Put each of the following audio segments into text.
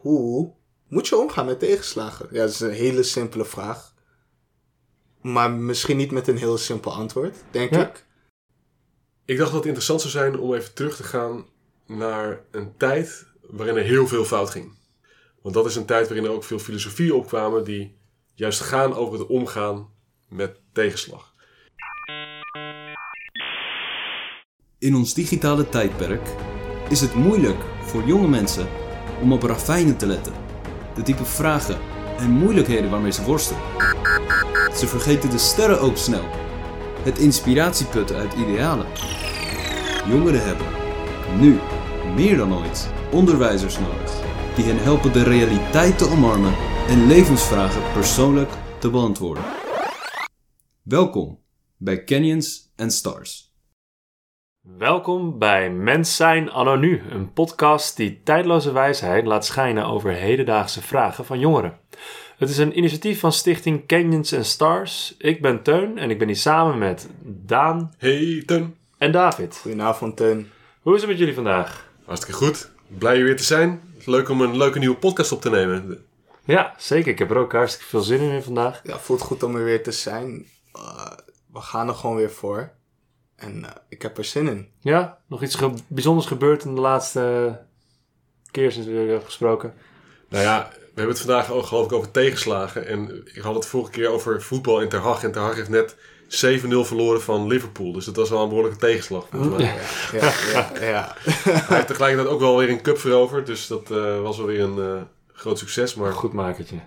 Hoe moet je omgaan met tegenslagen? Ja, dat is een hele simpele vraag. Maar misschien niet met een heel simpel antwoord, denk Ja. ik. Ik dacht dat het interessant zou zijn om even terug te gaan naar een tijd waarin er heel veel fout ging. Want dat is een tijd waarin er ook veel filosofieën opkwamen die juist gaan over het omgaan met tegenslag. In ons digitale tijdperk is het moeilijk voor jonge mensen om op ravijnen te letten. De type vragen en moeilijkheden waarmee ze worstelen. Ze vergeten de sterren ook snel. Het inspiratieputten uit idealen. Jongeren hebben, nu, meer dan ooit, onderwijzers nodig. Die hen helpen de realiteit te omarmen en levensvragen persoonlijk te beantwoorden. Welkom bij Canyons and Stars. Welkom bij Mens zijn anno nu, een podcast die tijdloze wijsheid laat schijnen over hedendaagse vragen van jongeren. Het is een initiatief van stichting Canyons and Stars. Ik ben Teun en ik ben hier samen met Daan Hey Teun, en David. Goedenavond, Teun. Hoe is het met jullie vandaag? hartstikke goed. Blij je weer te zijn. Leuk om een leuke nieuwe podcast op te nemen. Ja, zeker. Ik heb er ook hartstikke veel zin in vandaag. Ja, voelt goed om er weer te zijn. Uh, we gaan er gewoon weer voor. En uh, ik heb er zin in. Ja, nog iets ge bijzonders gebeurd in de laatste keer sinds we hebben gesproken. Nou ja, we hebben het vandaag ook geloof ik over tegenslagen. En ik had het vorige keer over voetbal in Ter Haag. En Ter Haag heeft net 7-0 verloren van Liverpool. Dus dat was wel een behoorlijke tegenslag. Ja, ja, ja. ja. Hij heeft tegelijkertijd ook wel weer een cup veroverd. Dus dat uh, was wel weer een uh, groot succes. Maar goed makertje.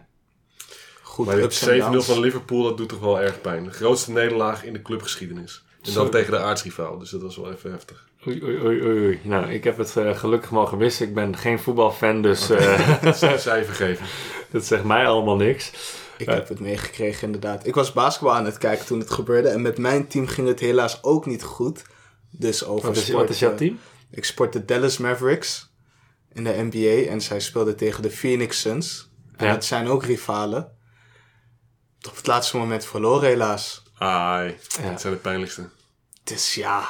Goed, maar dit 7-0 van Liverpool, dat doet toch wel erg pijn. De grootste nederlaag in de clubgeschiedenis. En dan tegen de aartsrivaal. Dus dat was wel even heftig. Oei, oei, oei, oei. Nou, ik heb het uh, gelukkig mogen missen. Ik ben geen voetbalfan, dus... Uh, dat zij vergeven. dat zegt mij allemaal niks. Ik heb het meegekregen, inderdaad. Ik was basketbal aan het kijken toen het gebeurde. En met mijn team ging het helaas ook niet goed. Dus over wat is, sport, wat is jouw team? Ik sport de Dallas Mavericks in de NBA. En zij speelden tegen de Phoenix Suns. En ja. het zijn ook rivalen. Op het laatste moment verloren helaas. Ai, ja. dat zijn de pijnlijkste. Dus ja.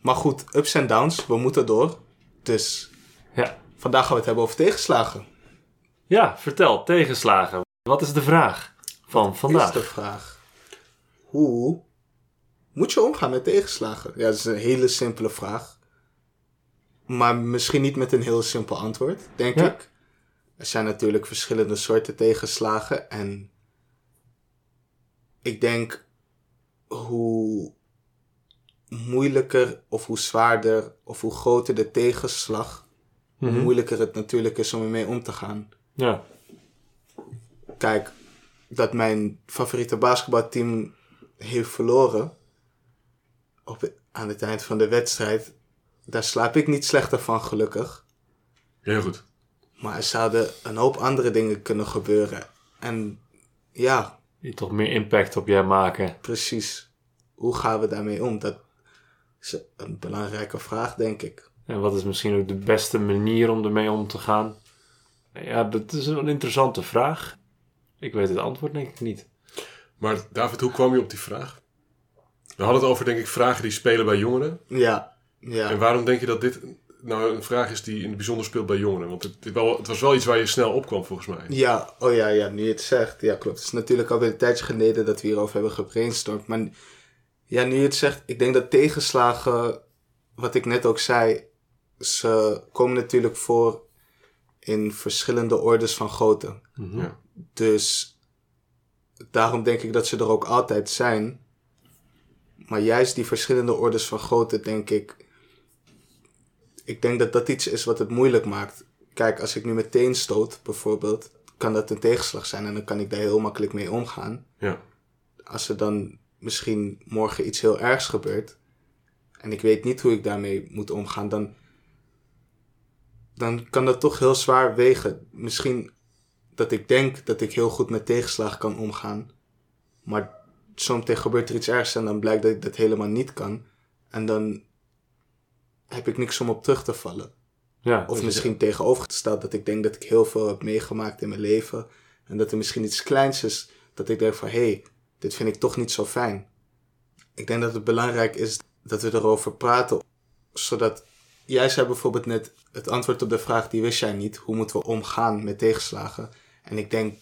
Maar goed, ups en downs. We moeten door. Dus ja. vandaag gaan we het hebben over tegenslagen. Ja, vertel, tegenslagen. Wat is de vraag van Wat vandaag? is de vraag? Hoe moet je omgaan met tegenslagen? Ja, dat is een hele simpele vraag. Maar misschien niet met een heel simpel antwoord, denk Ja. ik. Er zijn natuurlijk verschillende soorten tegenslagen. En ik denk hoe moeilijker of hoe zwaarder of hoe groter de tegenslag, hoe Mhm. moeilijker het natuurlijk is om ermee om te gaan. Ja, Kijk, dat mijn favoriete basketbalteam heeft verloren op, aan het eind van de wedstrijd, daar slaap ik niet slechter van, gelukkig. Heel goed. Maar er zouden een hoop andere dingen kunnen gebeuren. En ja, die toch meer impact op jij maken. precies. Hoe gaan we daarmee om? Dat is een belangrijke vraag, denk ik. En wat is misschien ook de beste manier om ermee om te gaan? Ja, dat is een interessante vraag. Ik weet het antwoord denk ik niet. Maar David, hoe kwam je op die vraag? We hadden het over, denk ik, vragen die spelen bij jongeren. Ja, ja. En waarom denk je dat dit nou een vraag is die in het bijzonder speelt bij jongeren? Want het, het was wel iets waar je snel opkwam, volgens mij. Ja, oh ja, ja, nu je het zegt. Ja, klopt. Het is natuurlijk alweer een tijdje geleden dat we hierover hebben gebrainstormd. Maar ja, nu je het zegt, ik denk dat tegenslagen, wat ik net ook zei, ze komen natuurlijk voor in verschillende ordes van grootte. Mhm. Ja. Dus daarom denk ik dat ze er ook altijd zijn. Maar juist die verschillende ordes van grootte, denk ik. Ik denk dat dat iets is wat het moeilijk maakt. Kijk, als ik nu meteen stoot, bijvoorbeeld, kan dat een tegenslag zijn en dan kan ik daar heel makkelijk mee omgaan. Ja. Als er dan misschien morgen iets heel ergs gebeurt en ik weet niet hoe ik daarmee moet omgaan, dan, dan kan dat toch heel zwaar wegen. Misschien dat ik denk dat ik heel goed met tegenslagen kan omgaan. Maar zometeen gebeurt er iets ergs en dan blijkt dat ik dat helemaal niet kan. En dan heb ik niks om op terug te vallen. Ja, Of misschien tegenovergesteld dat ik denk dat ik heel veel heb meegemaakt in mijn leven. En dat er misschien iets kleins is dat ik denk van hé, hey, dit vind ik toch niet zo fijn. Ik denk dat het belangrijk is dat we erover praten. Zodat jij zei bijvoorbeeld net het antwoord op de vraag die wist jij niet. Hoe moeten we omgaan met tegenslagen? En ik denk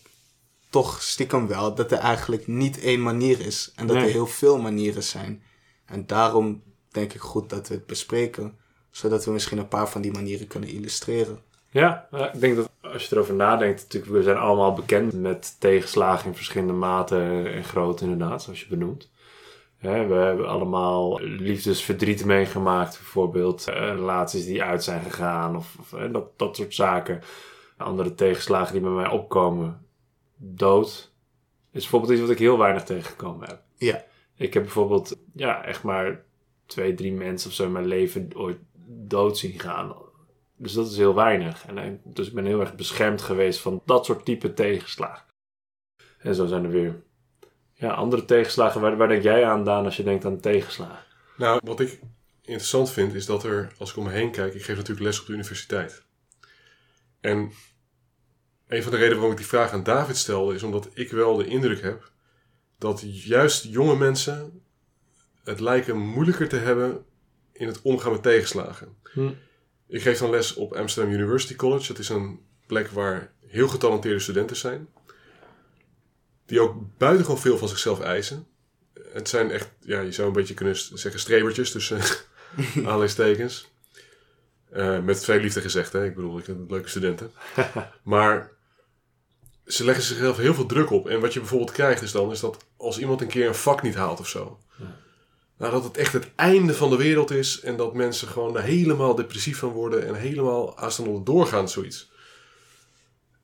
toch stiekem wel dat er eigenlijk niet één manier is. En dat Nee. er heel veel manieren zijn. En daarom denk ik goed dat we het bespreken. Zodat we misschien een paar van die manieren kunnen illustreren. Ja, ik denk dat als je erover nadenkt, natuurlijk, we zijn allemaal bekend met tegenslagen in verschillende maten en grootte, inderdaad, zoals je benoemt. We hebben allemaal liefdesverdriet meegemaakt, bijvoorbeeld. eh, relaties die uit zijn gegaan, of, of dat, dat soort zaken. Andere tegenslagen die bij mij opkomen. Dood is bijvoorbeeld iets wat ik heel weinig tegengekomen heb. Ja. Ik heb bijvoorbeeld, ja, echt maar twee, drie mensen of zo in mijn leven ooit dood zien gaan. Dus dat is heel weinig. En, dus ik ben heel erg beschermd geweest van dat soort type tegenslagen. En zo zijn er weer ja, andere tegenslagen. Waar, waar denk jij aan, Daan, als je denkt aan tegenslagen? Nou, wat ik interessant vind is dat er, als ik om me heen kijk, ik geef natuurlijk les op de universiteit. En een van de redenen waarom ik die vraag aan David stelde, is omdat ik wel de indruk heb dat juist jonge mensen het lijken moeilijker te hebben in het omgaan met tegenslagen. Hm. Ik geef dan les op Amsterdam University College. Het is een plek waar heel getalenteerde studenten zijn. Die ook buitengewoon veel van zichzelf eisen. Het zijn echt, ja, je zou een beetje kunnen zeggen strebertjes tussen aanleidingstekens. Eh, met veel liefde gezegd, hè. Ik bedoel, ik heb leuke studenten. maar ze leggen zichzelf heel veel druk op. En wat je bijvoorbeeld krijgt is dan, is dat als iemand een keer een vak niet haalt of zo. Nou, dat het echt het einde van de wereld is. En dat mensen gewoon helemaal depressief van worden. En helemaal aanstaan doorgaan, zoiets.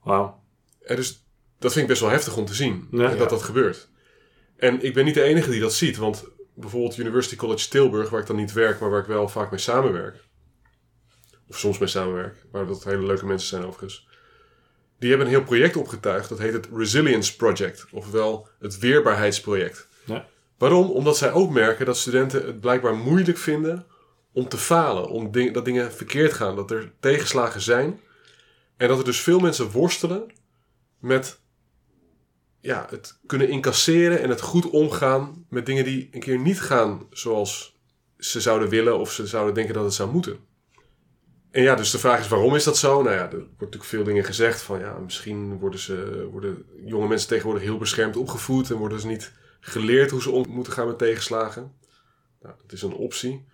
Wauw. En dus dat vind ik best wel heftig om te zien. Ja. dat dat gebeurt. En ik ben niet de enige die dat ziet. Want bijvoorbeeld University College Tilburg, waar ik dan niet werk, maar waar ik wel vaak mee samenwerk. Of soms mee samenwerk, waar dat hele leuke mensen zijn overigens. Die hebben een heel project opgetuigd. Dat heet het Resilience Project. Ofwel het Weerbaarheidsproject. Ja. Waarom? Omdat zij ook merken dat studenten het blijkbaar moeilijk vinden om te falen. Om dat dingen verkeerd gaan. Dat er tegenslagen zijn. En dat er dus veel mensen worstelen met ja, het kunnen incasseren en het goed omgaan met dingen die een keer niet gaan zoals ze zouden willen of ze zouden denken dat het zou moeten. En ja, dus de vraag is waarom is dat zo? Nou ja, er wordt natuurlijk veel dingen gezegd van ja, misschien worden, ze, worden jonge mensen tegenwoordig heel beschermd opgevoed en worden ze niet geleerd hoe ze om moeten gaan met tegenslagen. Nou, dat is een optie.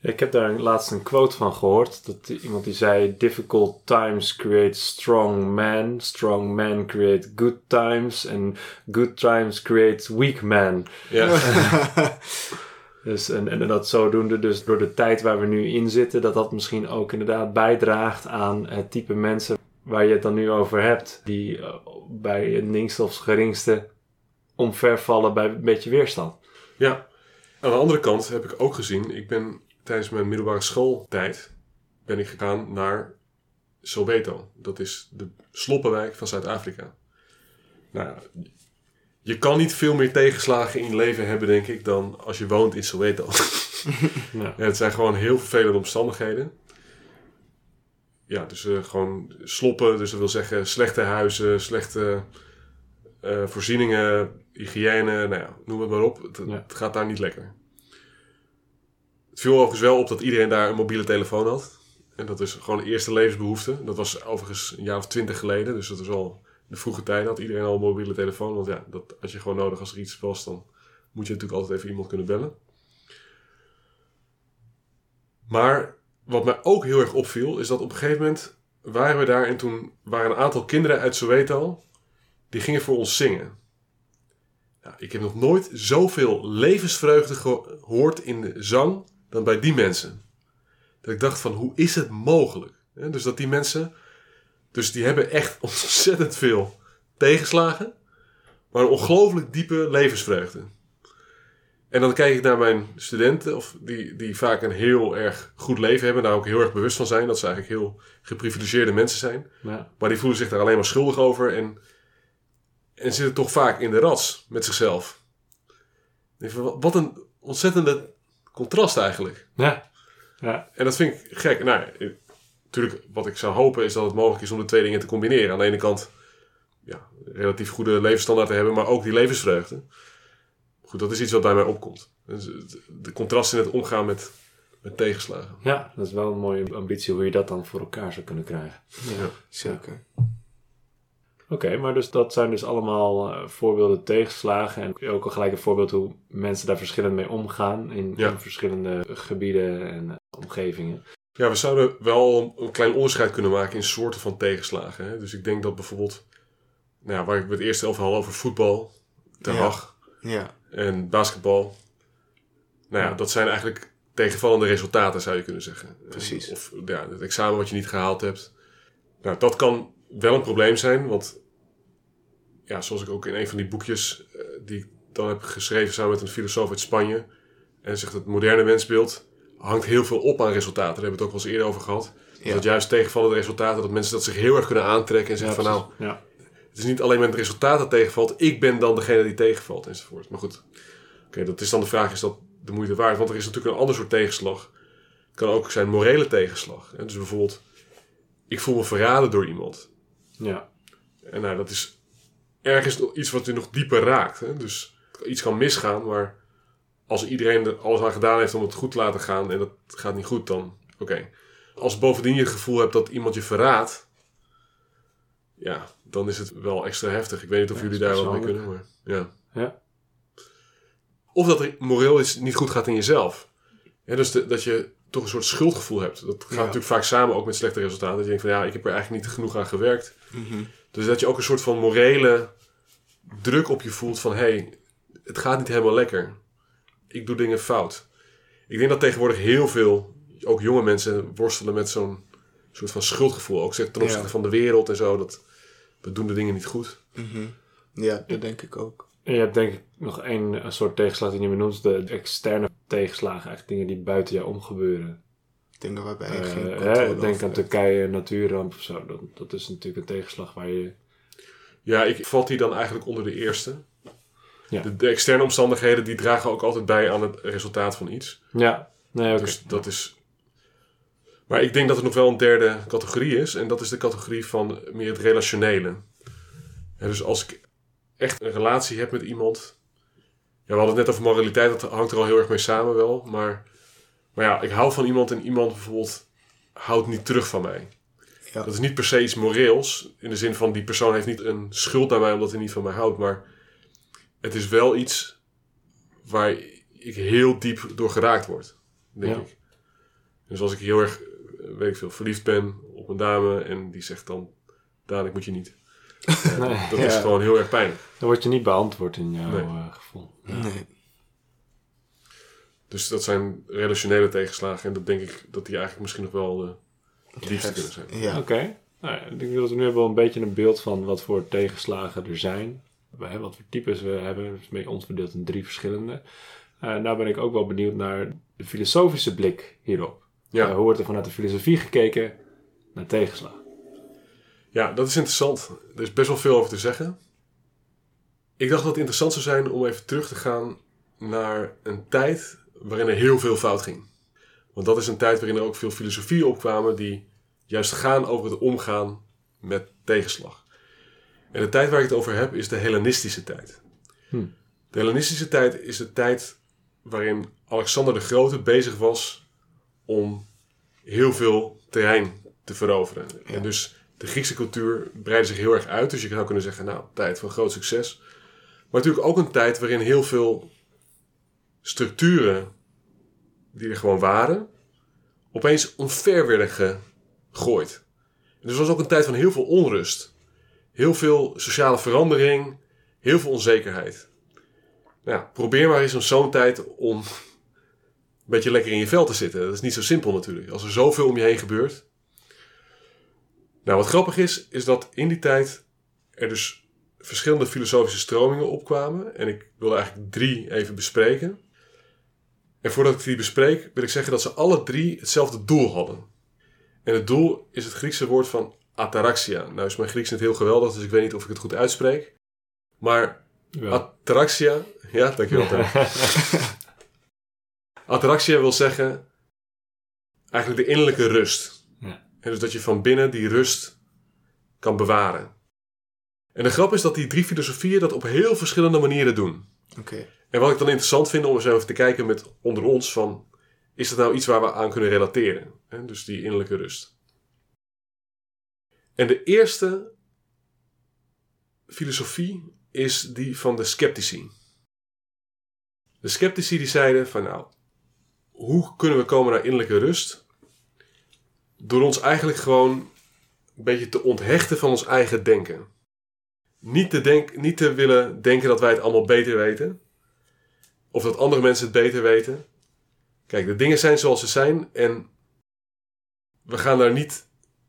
Ik heb daar laatst een quote van gehoord. Dat iemand die zei: Difficult times create strong men. Strong men create good times. En good times create weak men. Ja, Dus, en, en dat zodoende, dus door de tijd waar we nu in zitten, dat dat misschien ook inderdaad bijdraagt aan het type mensen waar je het dan nu over hebt. Die eh, bij het minste of geringste omvervallen bij een beetje weerstand. Ja, aan de andere kant heb ik ook gezien, ik ben tijdens mijn middelbare schooltijd ben ik gegaan naar Soweto. Dat is de sloppenwijk van Zuid-Afrika. Nou, je kan niet veel meer tegenslagen in je leven hebben, denk ik, dan als je woont in Soweto. Ja. Ja, het zijn gewoon heel vervelende omstandigheden. Ja, dus eh, gewoon sloppen, dus dat wil zeggen slechte huizen, slechte eh, voorzieningen, hygiëne, nou ja, noem het maar op. Het, Ja. het gaat daar niet lekker. Het viel overigens wel op dat iedereen daar een mobiele telefoon had. En dat is gewoon de eerste levensbehoefte. Dat was overigens een jaar of twintig geleden, dus dat is al de vroege tijd had iedereen al een mobiele telefoon. Want ja, dat had je gewoon nodig als er iets was, dan moet je natuurlijk altijd even iemand kunnen bellen. Maar wat mij ook heel erg opviel, is dat op een gegeven moment waren we daar en toen waren een aantal kinderen uit Soweto, die gingen voor ons zingen. Nou, ik heb nog nooit zoveel levensvreugde gehoord in de zang dan bij die mensen. Dat ik dacht van, hoe is het mogelijk? Dus dat die mensen, dus die hebben echt ontzettend veel tegenslagen, maar een ongelooflijk diepe levensvreugde. En dan kijk ik naar mijn studenten, of die, die vaak een heel erg goed leven hebben, daar ook heel erg bewust van zijn dat ze eigenlijk heel geprivilegeerde mensen zijn. Ja. Maar die voelen zich daar alleen maar schuldig over en, en zitten toch vaak in de rats met zichzelf. Van, wat- een ontzettende contrast eigenlijk. Ja. ja. En dat vind ik gek. Nou, natuurlijk, wat ik zou hopen is dat het mogelijk is om de twee dingen te combineren. Aan de ene kant, ja, relatief goede levensstandaard te hebben, maar ook die levensvreugde. Goed, dat is iets wat bij mij opkomt. Dus het- de contrast in het omgaan met, met tegenslagen. Ja, dat is wel een mooie ambitie hoe je dat dan voor elkaar zou kunnen krijgen. Ja, zeker. Oké, maar dus dat zijn dus allemaal eh, voorbeelden tegenslagen. En ook al gelijk een voorbeeld hoe mensen daar verschillend mee omgaan in, Ja. in verschillende gebieden en eh, omgevingen. Ja, we zouden wel een klein onderscheid kunnen maken in soorten van tegenslagen. Hè? Dus ik denk dat bijvoorbeeld, nou ja, waar ik het eerst over had over voetbal, Ten Ja. Hag Ja, en basketbal. Nou ja, Ja. dat zijn eigenlijk tegenvallende resultaten, zou je kunnen zeggen. Precies. Of ja, het examen wat je niet gehaald hebt. Nou, dat kan wel een probleem zijn, want ja, zoals ik ook in een van die boekjes eh, die ik dan heb geschreven samen met een filosoof uit Spanje, en zegt het moderne mensbeeld hangt heel veel op aan resultaten. Daar hebben we het ook wel eens eerder over gehad. Ja. Dat juist tegenvallende resultaten, dat mensen dat zich heel erg kunnen aantrekken en zeggen van nou, ja. het is niet alleen met het resultaat dat tegenvalt. Ik ben dan degene die tegenvalt enzovoort. Maar goed, oké, dat is dan de vraag, is dat de moeite waard? Want er is natuurlijk een ander soort tegenslag. Het kan ook zijn morele tegenslag. Dus bijvoorbeeld, ik voel me verraden door iemand. Ja. En nou, dat is ergens iets wat je nog dieper raakt. Hè? Dus iets kan misgaan, maar als iedereen er alles aan gedaan heeft om het goed te laten gaan en dat gaat niet goed, dan oké. Als bovendien je het gevoel hebt dat iemand je verraadt, ja, dan is het wel extra heftig. Ik weet niet of Ja, jullie daar wel mee kunnen, maar ja. Ja. Of dat er moreel iets niet goed gaat in jezelf. Ja, dus de- dat je toch een soort schuldgevoel hebt. Dat gaat Ja. natuurlijk vaak samen ook met slechte resultaten. Dat je denkt van ja, ik heb er eigenlijk niet genoeg aan gewerkt. Mhm. Dus dat je ook een soort van morele druk op je voelt van... hé, hey, het gaat niet helemaal lekker. Ik doe dingen fout. Ik denk dat tegenwoordig heel veel, ook jonge mensen, worstelen met zo'n soort van schuldgevoel. Ook ten opzichte Ja. van de wereld en zo. Dat we doen de dingen niet goed. Mhm. Ja, dat denk ik ook. En je hebt denk ik nog één een soort tegenslag die je benoemt. De externe tegenslagen. Eigenlijk dingen die buiten jou omgebeuren. Dingen waarbij je Eh, geen hè, denk over aan hebt. Turkije, natuurramp of zo. Dat, dat is natuurlijk een tegenslag waar je... Ja, ik valt die dan eigenlijk onder de eerste. Ja. De, de externe omstandigheden die dragen ook altijd bij aan het resultaat van iets. Ja, nee, oké. Dus dat is. Maar ik denk dat er nog wel een derde categorie is. En dat is de categorie van meer het relationele. Ja, dus als ik echt een relatie heb met iemand. Ja, we hadden het net over moraliteit. Dat hangt er al heel erg mee samen wel. Maar, maar ja, ik hou van iemand en iemand bijvoorbeeld houdt niet terug van mij. Ja. Dat is niet per se iets moreels. In de zin van die persoon heeft niet een schuld aan mij omdat hij niet van mij houdt. Maar het is wel iets waar ik heel diep door geraakt word. Denk Ja. ik. Dus als ik heel erg, weet ik veel, verliefd ben op een dame en die zegt dan, Daan, ik moet je niet. Nee. dat, dat Ja. is gewoon heel erg pijnlijk. Dan word je niet beantwoord in jouw Nee. eh, gevoel. Nee. Dus dat zijn relationele tegenslagen en dat denk ik dat die eigenlijk misschien nog wel de diepste kunnen zijn. Ja. Oké. Nou ja, ik denk dat we nu hebben wel een beetje een beeld van wat voor tegenslagen er zijn. We hebben wat voor types we hebben. Het is mee ons verdeeld in drie verschillende. Eh nou ben ik ook wel benieuwd naar de filosofische blik hierop. Ja. Eh, hoe wordt er vanuit de filosofie gekeken naar tegenslag? Ja, dat is interessant. Er is best wel veel over te zeggen. Ik dacht dat het interessant zou zijn om even terug te gaan naar een tijd waarin er heel veel fout ging. Want dat is een tijd waarin er ook veel filosofieën opkwamen die juist gaan over het omgaan met tegenslag. En de tijd waar ik het over heb is de Hellenistische tijd. Hm. De Hellenistische tijd is de tijd waarin Alexander de Grote bezig was om heel veel terrein te veroveren. Ja. En dus de Griekse cultuur breidde zich heel erg uit. Dus je zou kunnen zeggen, nou, tijd van groot succes. Maar natuurlijk ook een tijd waarin heel veel structuren die er gewoon waren, opeens omver werden gegooid. Dus het was ook een tijd van heel veel onrust. Heel veel sociale verandering, heel veel onzekerheid. Nou, probeer maar eens om zo'n tijd om een beetje lekker in je vel te zitten. Dat is niet zo simpel natuurlijk. Als er zoveel om je heen gebeurt. Nou, wat grappig is, is dat in die tijd er dus verschillende filosofische stromingen opkwamen. En ik wilde eigenlijk drie even bespreken. En voordat ik die bespreek, wil ik zeggen dat ze alle drie hetzelfde doel hadden. En het doel is het Griekse woord van ataraxia. Nou is mijn Grieks niet heel geweldig, dus ik weet niet of ik het goed uitspreek. Maar Ja. ataraxia, ja, dankjewel. Teun. Ataraxia wil zeggen eigenlijk de innerlijke rust. Dus dat je van binnen die rust kan bewaren. En de grap is dat die drie filosofieën dat op heel verschillende manieren doen. Oké. En wat ik dan interessant vind om eens even te kijken met onder ons van... is dat nou iets waar we aan kunnen relateren? Hè? Dus die innerlijke rust. En de eerste filosofie is die van de sceptici. De sceptici die zeiden van nou, hoe kunnen we komen naar innerlijke rust? Door ons eigenlijk gewoon een beetje te onthechten van ons eigen denken. Niet te, denk, niet te willen denken dat wij het allemaal beter weten. Of dat andere mensen het beter weten. Kijk, de dingen zijn zoals ze zijn en we gaan daar niet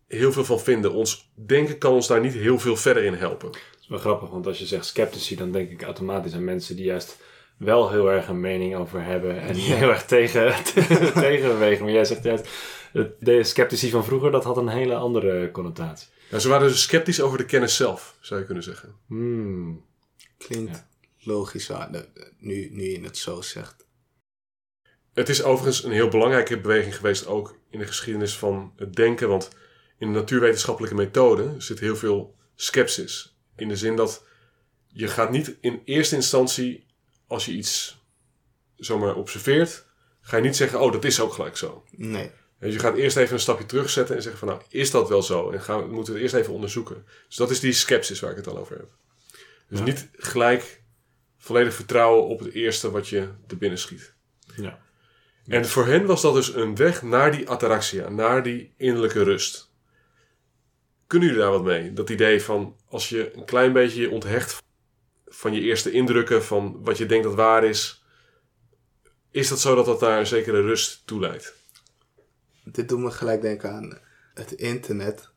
heel veel van vinden. Ons denken kan ons daar niet heel veel verder in helpen. Dat is wel grappig, want als je zegt sceptici, dan denk ik automatisch aan mensen die juist wel heel erg een mening over hebben en Ja. heel erg tegen, tegen bewegen. Maar jij zegt juist, de sceptici van vroeger, dat had een hele andere connotatie. Nou, ze waren dus sceptisch over de kennis zelf, zou je kunnen zeggen. Hmm. Klinkt logisch aan, eh, nu, nu je het zo zegt. Het is overigens een heel belangrijke beweging geweest ook in de geschiedenis van het denken. Want in de natuurwetenschappelijke methode zit heel veel sceptisch. In de zin dat je gaat niet in eerste instantie, als je iets zomaar observeert, ga je niet zeggen, oh dat is ook gelijk zo. Nee. Dus je gaat eerst even een stapje terugzetten en zeggen van nou, is dat wel zo? En gaan we, moeten we het eerst even onderzoeken. Dus dat is die sceptisch waar ik het al over heb. Dus Ja. niet gelijk volledig vertrouwen op het eerste wat je te binnen schiet. Ja. En voor hen was dat dus een weg naar die ataraxia, naar die innerlijke rust. Kunnen jullie daar wat mee? Dat idee van als je een klein beetje je onthecht van je eerste indrukken, van wat je denkt dat waar is, is dat zo dat dat daar een zekere rust toe leidt? Dit doet me gelijk denken aan het internet.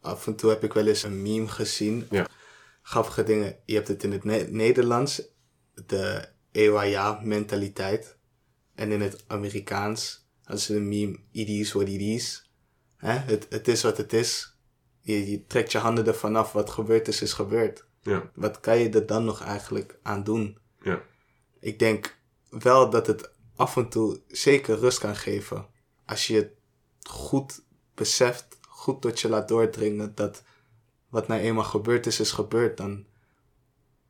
Af en toe heb ik wel eens een meme gezien. Ja. Grappige dingen. Je hebt het in het Ne- Nederlands, de EWA-mentaliteit. En in het Amerikaans, als een meme, it is what it is. Hè? Het, het is wat het is. Je, je trekt je handen ervan af. Wat gebeurd is, is gebeurd. Ja, Wat kan je er dan nog eigenlijk aan doen? ja. ik denk wel dat het af en toe zeker rust kan geven. Als je het goed beseft, goed tot je laat doordringen dat wat nou eenmaal gebeurd is, is gebeurd. Dan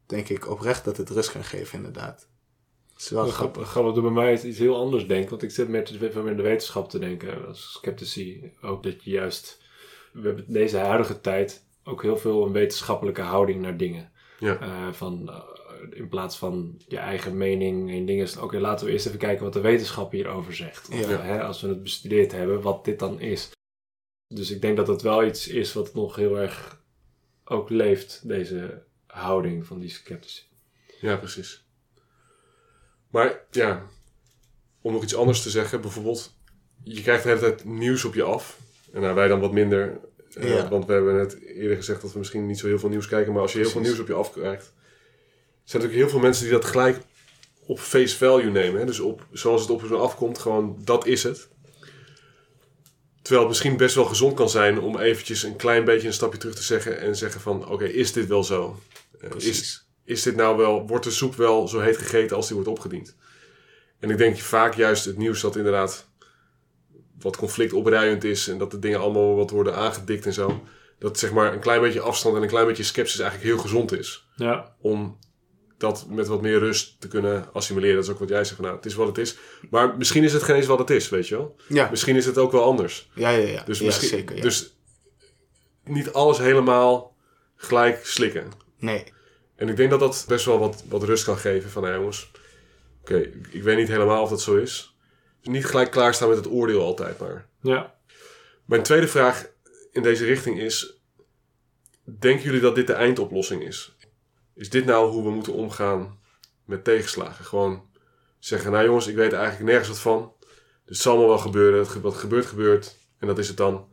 denk ik oprecht dat het rust kan geven, inderdaad. Het is wel Wel grappig. dat bij mij het iets heel anders denkt. Want ik zit in de wetenschap te denken. Als sceptici. Ook dat je juist... We hebben deze huidige tijd ook heel veel een wetenschappelijke houding naar dingen. Ja. Eh, van, eh, in plaats van je eigen mening en dingen. is, Oké, laten we eerst even kijken wat de wetenschap hierover zegt. Of, Ja. hè, als we het bestudeerd hebben, wat dit dan is. Dus ik denk dat het wel iets is wat nog heel erg ook leeft. Deze houding van die sceptici. Ja, precies. Maar ja, om nog iets anders te zeggen, bijvoorbeeld, je krijgt de hele tijd nieuws op je af. En nou, wij dan wat minder, eh, want we hebben net eerder gezegd dat we misschien niet zo heel veel nieuws kijken. Maar als je heel veel nieuws op je afkrijgt, zijn natuurlijk heel veel mensen die dat gelijk op face value nemen. Hè? Dus op, zoals het op ze afkomt, gewoon dat is het. Terwijl het misschien best wel gezond kan zijn om eventjes een klein beetje een stapje terug te zeggen en zeggen van oké, is dit wel zo? Eh, is, is dit nou wel, wordt de soep wel zo heet gegeten als die wordt opgediend? En ik denk vaak juist het nieuws dat inderdaad wat conflictopruiend is en dat de dingen allemaal wat worden aangedikt en zo. Dat zeg maar een klein beetje afstand en een klein beetje sceptisch eigenlijk heel gezond is. Ja, Om dat met wat meer rust te kunnen assimileren. Dat is ook wat jij zegt van nou, het is wat het is. Maar misschien is het geen eens wat het is, weet je wel. Ja, Misschien is het ook wel anders. ja, ja. ja. Dus, ja, misschien, zeker. Ja. dus niet alles helemaal gelijk slikken. Nee, En ik denk dat dat best wel wat, wat rust kan geven van, nou jongens, oké, ik- ik weet niet helemaal of dat zo is. Dus niet gelijk klaarstaan met het oordeel altijd maar. ja. Mijn tweede vraag in deze richting is, denken jullie dat dit de eindoplossing is? Is dit nou hoe we moeten omgaan met tegenslagen? Gewoon zeggen, nou jongens, ik weet eigenlijk nergens wat van. Dus het zal allemaal wel gebeuren. Wat gebeurt, gebeurt. En dat is het dan.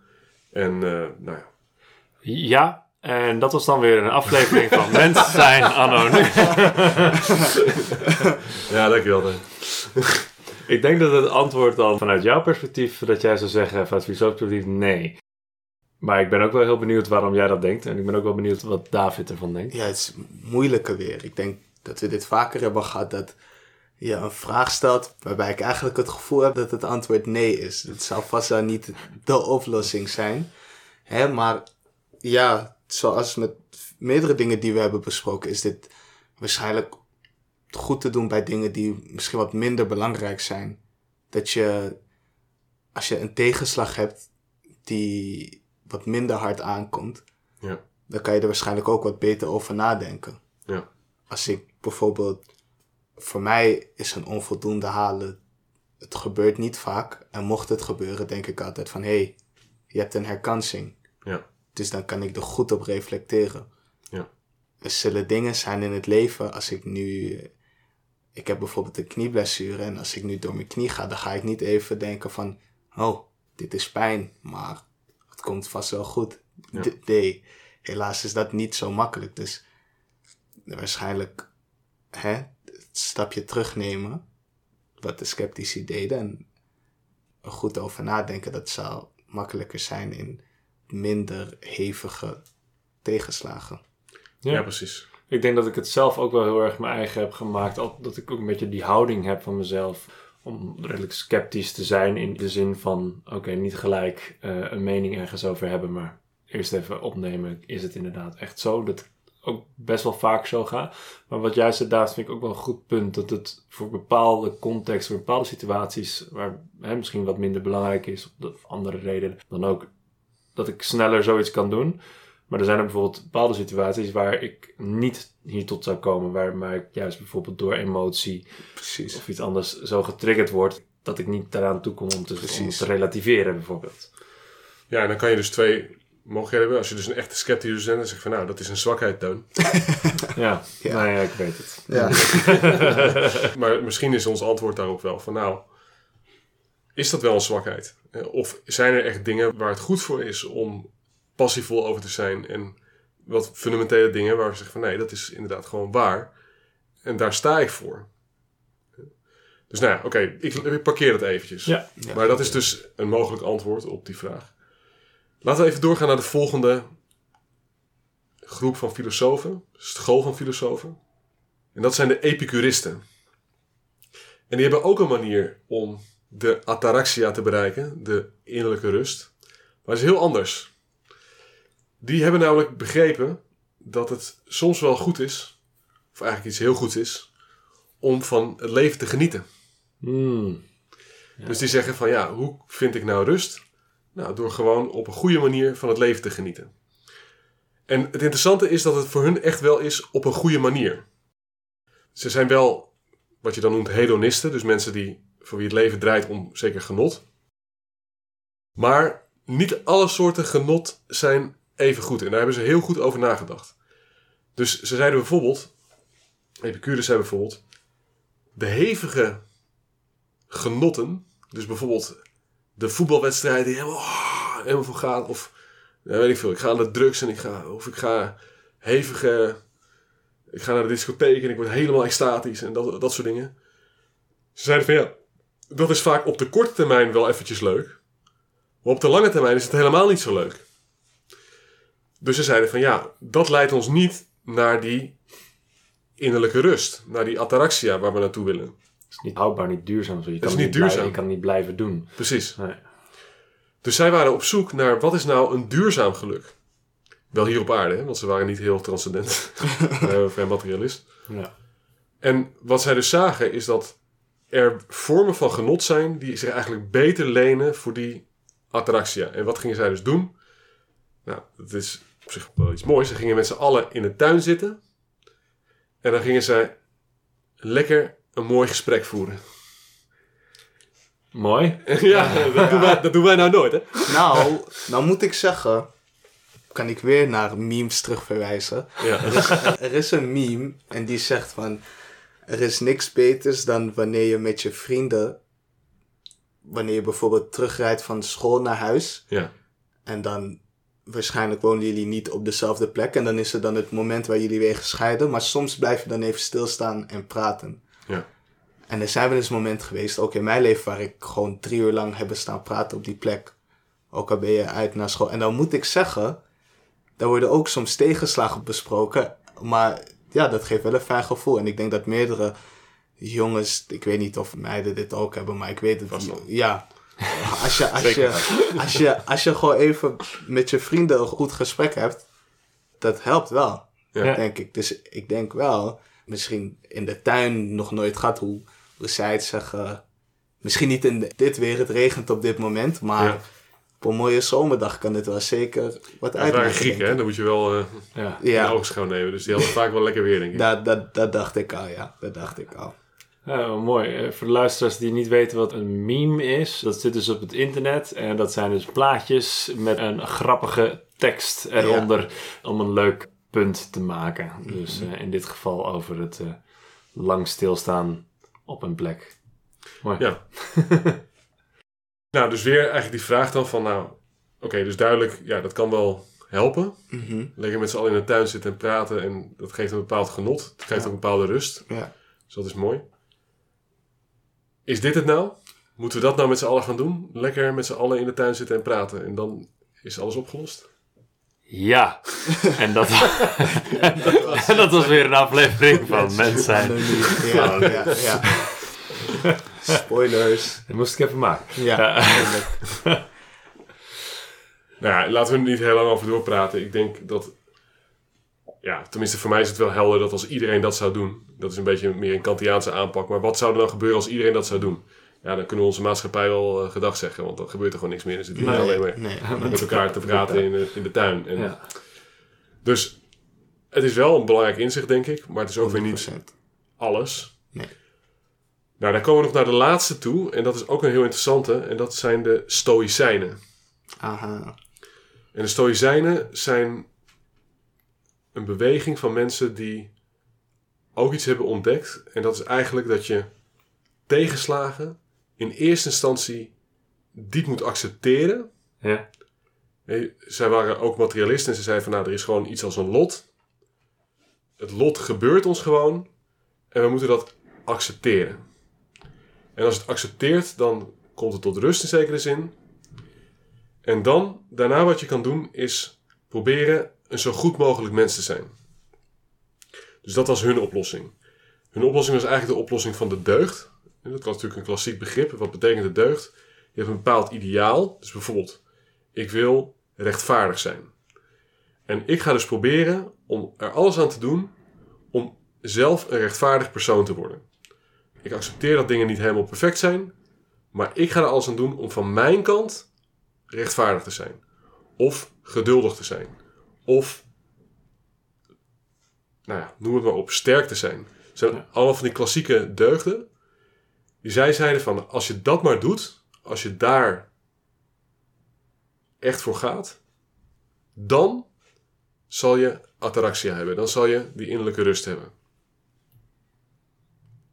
En eh, nou ja. Ja, en dat was dan weer een aflevering van Mensen zijn anoniem. Ja, dankjewel. Dan. Ik denk dat het antwoord dan vanuit jouw perspectief, dat jij zou zeggen vanuit perspectief, nee. Maar ik ben ook wel heel benieuwd waarom jij dat denkt. En ik ben ook wel benieuwd wat David ervan denkt. ja, het is moeilijker weer. Ik denk dat we dit vaker hebben gehad, dat je een vraag stelt waarbij ik eigenlijk het gevoel heb dat het antwoord nee is. Het zal vast wel niet de oplossing zijn. Hè, maar ja, zoals met meerdere dingen die we hebben besproken, is dit waarschijnlijk goed te doen bij dingen die misschien wat minder belangrijk zijn dat je, als je een tegenslag hebt die wat minder hard aankomt, Ja. dan kan je er waarschijnlijk ook wat beter over nadenken. Ja. Als ik bijvoorbeeld, voor mij is een onvoldoende halen, het gebeurt niet vaak. En mocht het gebeuren, denk ik altijd van, hé, hey, je hebt een herkansing. Ja. Dus dan kan ik er goed op reflecteren. Ja. Er zullen dingen zijn in het leven, als ik nu... Ik heb bijvoorbeeld een knieblessure en als ik nu door mijn knie ga, dan ga ik niet even denken van... Oh, dit is pijn, maar het komt vast wel goed. Ja. Nee, helaas is dat niet zo makkelijk. Dus waarschijnlijk hè, het stapje terugnemen, wat de sceptici deden, en er goed over nadenken, dat zou makkelijker zijn in minder hevige tegenslagen. Ja, Ja. precies. Ik denk dat ik het zelf ook wel heel erg mijn eigen heb gemaakt. Al- Dat ik ook een beetje die houding heb van mezelf. Om redelijk sceptisch te zijn in de zin van... Oké, niet gelijk eh, een mening ergens over hebben. Maar eerst even opnemen. Is het inderdaad echt zo? Dat ook best wel vaak zo gaat. Maar wat jij zei, David, vind ik ook wel een goed punt. Dat het voor bepaalde contexten, voor bepaalde situaties... Waar hè, misschien wat minder belangrijk is. Of andere redenen. Dan ook dat ik sneller zoiets kan doen. Maar er zijn er bijvoorbeeld bepaalde situaties waar ik niet hier tot zou komen. Waar maar ik juist bijvoorbeeld door emotie Precies. of iets anders zo getriggerd word. Dat ik niet daaraan toe kom om te, om te relativeren bijvoorbeeld. Ja, en dan kan je dus twee mogelijkheden hebben. Als je dus een echte scepticus bent, dan zeg je van nou, dat is een zwakheid, Toon. Ja, Ja. nou ja, ik weet het. Ja. Maar misschien is ons antwoord daarop wel van nou, is dat wel een zwakheid? Eh, Of zijn er echt dingen waar het goed voor is om passievol over te zijn en wat fundamentele dingen waar we zeggen van nee, dat is inderdaad gewoon waar. En daar sta ik voor. Dus nou ja, oké, ik, ik parkeer dat eventjes. Ja. Ja. Maar dat is dus een mogelijk antwoord op die vraag. Laten we even doorgaan naar de volgende groep van filosofen, school van filosofen. En dat zijn de epicuristen. En die hebben ook een manier om de ataraxia te bereiken, de innerlijke rust. Maar het is heel anders. Die hebben namelijk begrepen dat het soms wel goed is, of eigenlijk iets heel goeds is, om van het leven te genieten. Hmm. Dus die zeggen van ja, hoe vind ik nou rust? Nou, door gewoon op een goede manier van het leven te genieten. En het interessante is dat het voor hun echt wel is op een goede manier. Ze zijn wel wat je dan noemt hedonisten, dus mensen die voor wie het leven draait om zeker genot. Maar niet alle soorten genot zijn even goed. En daar hebben ze heel goed over nagedacht. Dus ze zeiden bijvoorbeeld, Epicurus zei bijvoorbeeld, de hevige genotten, dus bijvoorbeeld de voetbalwedstrijd die helemaal, oh, helemaal voor gaat, of ja, weet ik veel, ik ga aan de drugs en ik ga, of ik ga hevige, ik ga naar de discotheek en ik word helemaal extatisch en dat, dat soort dingen. Ze zeiden van ja, dat is vaak op de korte termijn wel eventjes leuk, maar op de lange termijn is het helemaal niet zo leuk. Dus ze zeiden van ja, dat leidt ons niet naar die innerlijke rust, naar die ataraxia waar we naartoe willen. Het is niet houdbaar, niet duurzaam. Zo. Je Het kan is het niet duurzaam. je kan het niet blijven doen. Precies. Nee. Dus zij waren op zoek naar wat is nou een duurzaam geluk. Wel hier op aarde, hè, want ze waren niet heel transcendent. vrij materialist. Ja. En wat zij dus zagen is dat er vormen van genot zijn die zich eigenlijk beter lenen voor die ataraxia. En wat gingen zij dus doen? Nou, dat is op zich wel iets moois. Ze gingen met z'n allen in de tuin zitten. En dan gingen zij lekker een mooi gesprek voeren. Mooi. ja, dat doen, wij, dat doen wij nou nooit, hè? Nou, nou moet ik zeggen, kan ik weer naar memes terugverwijzen. Ja. Er is een meme en die zegt van, er is niks beters dan wanneer je met je vrienden, wanneer je bijvoorbeeld terugrijdt van school naar huis ja. en dan waarschijnlijk wonen jullie niet op dezelfde plek en dan is er dan het moment waar jullie weer gescheiden, maar soms blijf je dan even stilstaan en praten. Ja. En er zijn wel eens momenten geweest, ook in mijn leven, waar ik gewoon drie uur lang heb staan praten op die plek. Ook al ben je uit naar school. En dan moet ik zeggen, daar worden ook soms tegenslagen besproken. Maar ja, dat geeft wel een fijn gevoel. En ik denk dat meerdere jongens, ik weet niet of meiden dit ook hebben, maar ik weet het. Vast wel. Ja. Als je, als, je, als, je, als je gewoon even met je vrienden een goed gesprek hebt, dat helpt wel, Ja. denk ik. Dus ik denk wel, misschien in de tuin nog nooit gehad, hoe, hoe zij het zeggen, Misschien niet in dit weer, het regent op dit moment, maar Ja. op een mooie zomerdag kan dit wel zeker wat Het waren uitmaken. Grieken, hè? Dan moet je wel eh Ja. oogschouw nemen. Dus die hadden vaak wel lekker weer, denk ik. dat, dat, dat dacht ik al, ja. Dat dacht ik al. Wel mooi. Eh, Voor de luisteraars die niet weten wat een meme is, dat zit dus op het internet. En dat zijn dus plaatjes met een grappige tekst eronder om een leuk punt te maken. Dus eh, in dit geval over het eh, lang stilstaan op een plek. Mooi. Ja. nou, dus weer eigenlijk die vraag dan van, nou, oké, dus duidelijk, ja, dat kan wel helpen. Mhm. Lekker met z'n allen in de tuin zitten en praten en dat geeft een bepaald genot. Het geeft Ja. ook een bepaalde rust. Ja. Dus dat is mooi. Is dit het nou? Moeten we dat nou met z'n allen gaan doen? Lekker met z'n allen in de tuin zitten en praten en dan is alles opgelost? Ja, en dat, en dat was weer een aflevering van Mens zijn. Ja, ja, ja. Spoilers. Dat moest ik even maken. Ja. Nou ja, laten we er niet heel lang over doorpraten. Ik denk dat, ja, tenminste voor mij is het wel helder dat als iedereen dat zou doen, dat is een beetje meer een Kantiaanse aanpak, maar wat zou er dan gebeuren als iedereen dat zou doen? Ja, dan kunnen we onze maatschappij wel eh, gedag zeggen, want dan gebeurt er gewoon niks meer. Dan zitten we alleen maar Nee, met elkaar te praten in de, in de tuin. En Ja. Dus het is wel een belangrijk inzicht, denk ik, maar het is ook weer niet 100%. alles. Nee. Nou, dan komen we nog naar de laatste toe, en dat is ook een heel interessante, en dat zijn de Stoïcijnen. Aha. En de Stoïcijnen zijn een beweging van mensen die ook iets hebben ontdekt. En dat is eigenlijk dat je tegenslagen in eerste instantie diep moet accepteren. Ja. Zij waren ook materialisten en ze zeiden van nou, er is gewoon iets als een lot. Het lot gebeurt ons gewoon en we moeten dat accepteren. En als het accepteert, dan komt het tot rust in zekere zin. En dan, daarna wat je kan doen, is proberen een zo goed mogelijk mens te zijn. Dus dat was hun oplossing. Hun oplossing was eigenlijk de oplossing van de deugd. En dat was natuurlijk een klassiek begrip. Wat betekent de deugd? Je hebt een bepaald ideaal. Dus bijvoorbeeld, ik wil rechtvaardig zijn. En ik ga dus proberen om er alles aan te doen om zelf een rechtvaardig persoon te worden. Ik accepteer dat dingen niet helemaal perfect zijn, maar ik ga er alles aan doen om van mijn kant rechtvaardig te zijn. Of geduldig te zijn. Of, nou ja, noem het maar op, sterk te zijn. Ja. allemaal van die klassieke deugden. Die zij zeiden van, als je dat maar doet, als je daar echt voor gaat, dan zal je ataraxia hebben. Dan zal je die innerlijke rust hebben.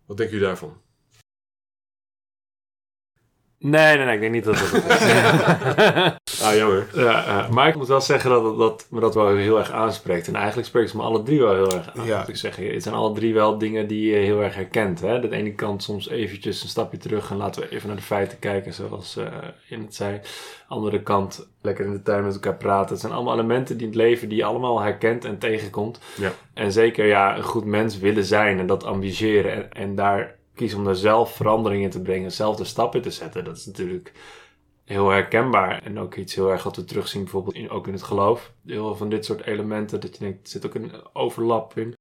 Wat denken jullie daarvan? Nee, nee, nee, ik denk niet dat dat het is. Ah, jammer. Ja, maar ik moet wel zeggen dat, dat me dat wel heel erg aanspreekt. En eigenlijk spreekt het me alle drie wel heel erg aan. Ja. Moet ik zeggen. Het zijn alle drie wel dingen die je heel erg herkent. Hè? De ene kant soms eventjes een stapje terug en laten we even naar de feiten kijken, zoals eh in het zei. Andere kant lekker in de tuin met elkaar praten. Het zijn allemaal elementen die in het leven die je allemaal herkent en tegenkomt. Ja. En zeker ja, een goed mens willen zijn en dat ambitiëren en, en daar kiezen om daar zelf verandering in te brengen, zelf de stap in te zetten. Dat is natuurlijk heel herkenbaar. En ook iets heel erg wat we terugzien, bijvoorbeeld in, ook in het geloof. Heel veel van dit soort elementen, dat je denkt, er zit ook een overlap in.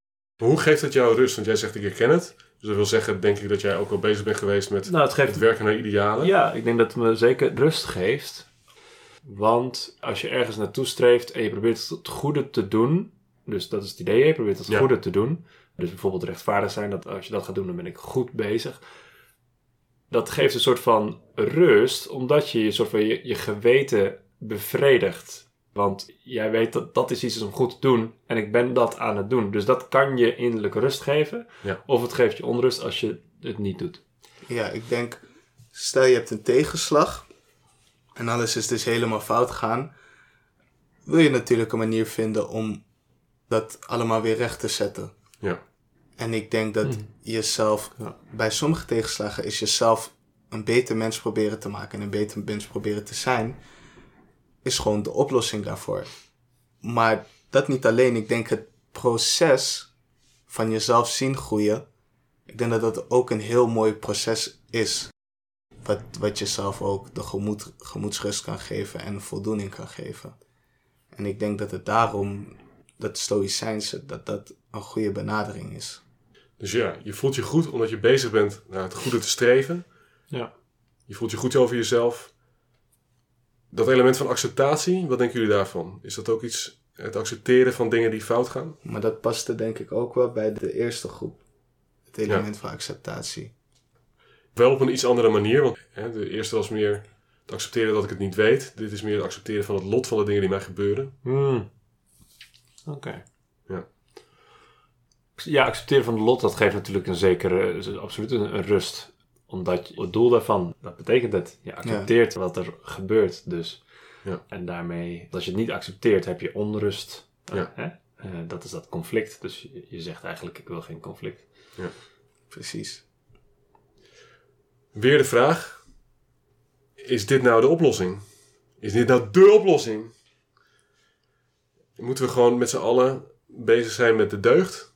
Hoe geeft het jou rust? Want jij zegt ik herken het. Dus dat wil zeggen, denk ik dat jij ook wel bezig bent geweest met Nou, het geeft het werken naar idealen. Ja, ik denk dat het me zeker rust geeft. Want als je ergens naartoe streeft en je probeert het goede te doen, dus dat is het idee, je probeert het Ja. goede te doen. Dus bijvoorbeeld rechtvaardig zijn, dat als je dat gaat doen, dan ben ik goed bezig. Dat geeft een soort van rust, omdat je je, soort van je, je geweten bevredigt. Want jij weet dat dat is iets om goed te doen en ik ben dat aan het doen. Dus dat kan je innerlijke rust geven. Ja. Of het geeft je onrust als je het niet doet. Ja, ik denk, stel je hebt een tegenslag en alles is dus helemaal fout gaan, wil je natuurlijk een manier vinden om dat allemaal weer recht te zetten. Ja. En ik denk dat Mhm. jezelf, Ja. bij sommige tegenslagen is jezelf een beter mens proberen te maken en een beter mens proberen te zijn, is gewoon de oplossing daarvoor. Maar dat niet alleen, ik denk het proces van jezelf zien groeien, ik denk dat dat ook een heel mooi proces is. Wat, wat jezelf ook de gemoed, gemoedsrust kan geven en voldoening kan geven. En ik denk dat het daarom, dat stoïcijnse, dat dat een goede benadering is. Dus ja, je voelt je goed omdat je bezig bent naar het goede te streven. Ja. Je voelt je goed over jezelf. Dat element van acceptatie, wat denken jullie daarvan? Is dat ook iets, het accepteren van dingen die fout gaan? Maar dat paste denk ik ook wel bij de eerste groep. Het element van acceptatie. Wel op een iets andere manier, want hè, de eerste was meer het accepteren dat ik het niet weet. Dit is meer het accepteren van het lot van de dingen die mij gebeuren. Hmm. Oké. Ja, accepteren van het lot, dat geeft natuurlijk een zekere, is absoluut een, een rust. Omdat je- het doel daarvan, dat betekent het. Je accepteert wat er gebeurt dus. Ja. En daarmee, als je het niet accepteert, heb je onrust. Ja. Hè? Eh, dat is dat conflict. Dus je, je zegt eigenlijk, ik wil geen conflict. Precies. Weer de vraag: is dit nou de oplossing? Is dit nou dé oplossing? Moeten we gewoon met z'n allen bezig zijn met de deugd?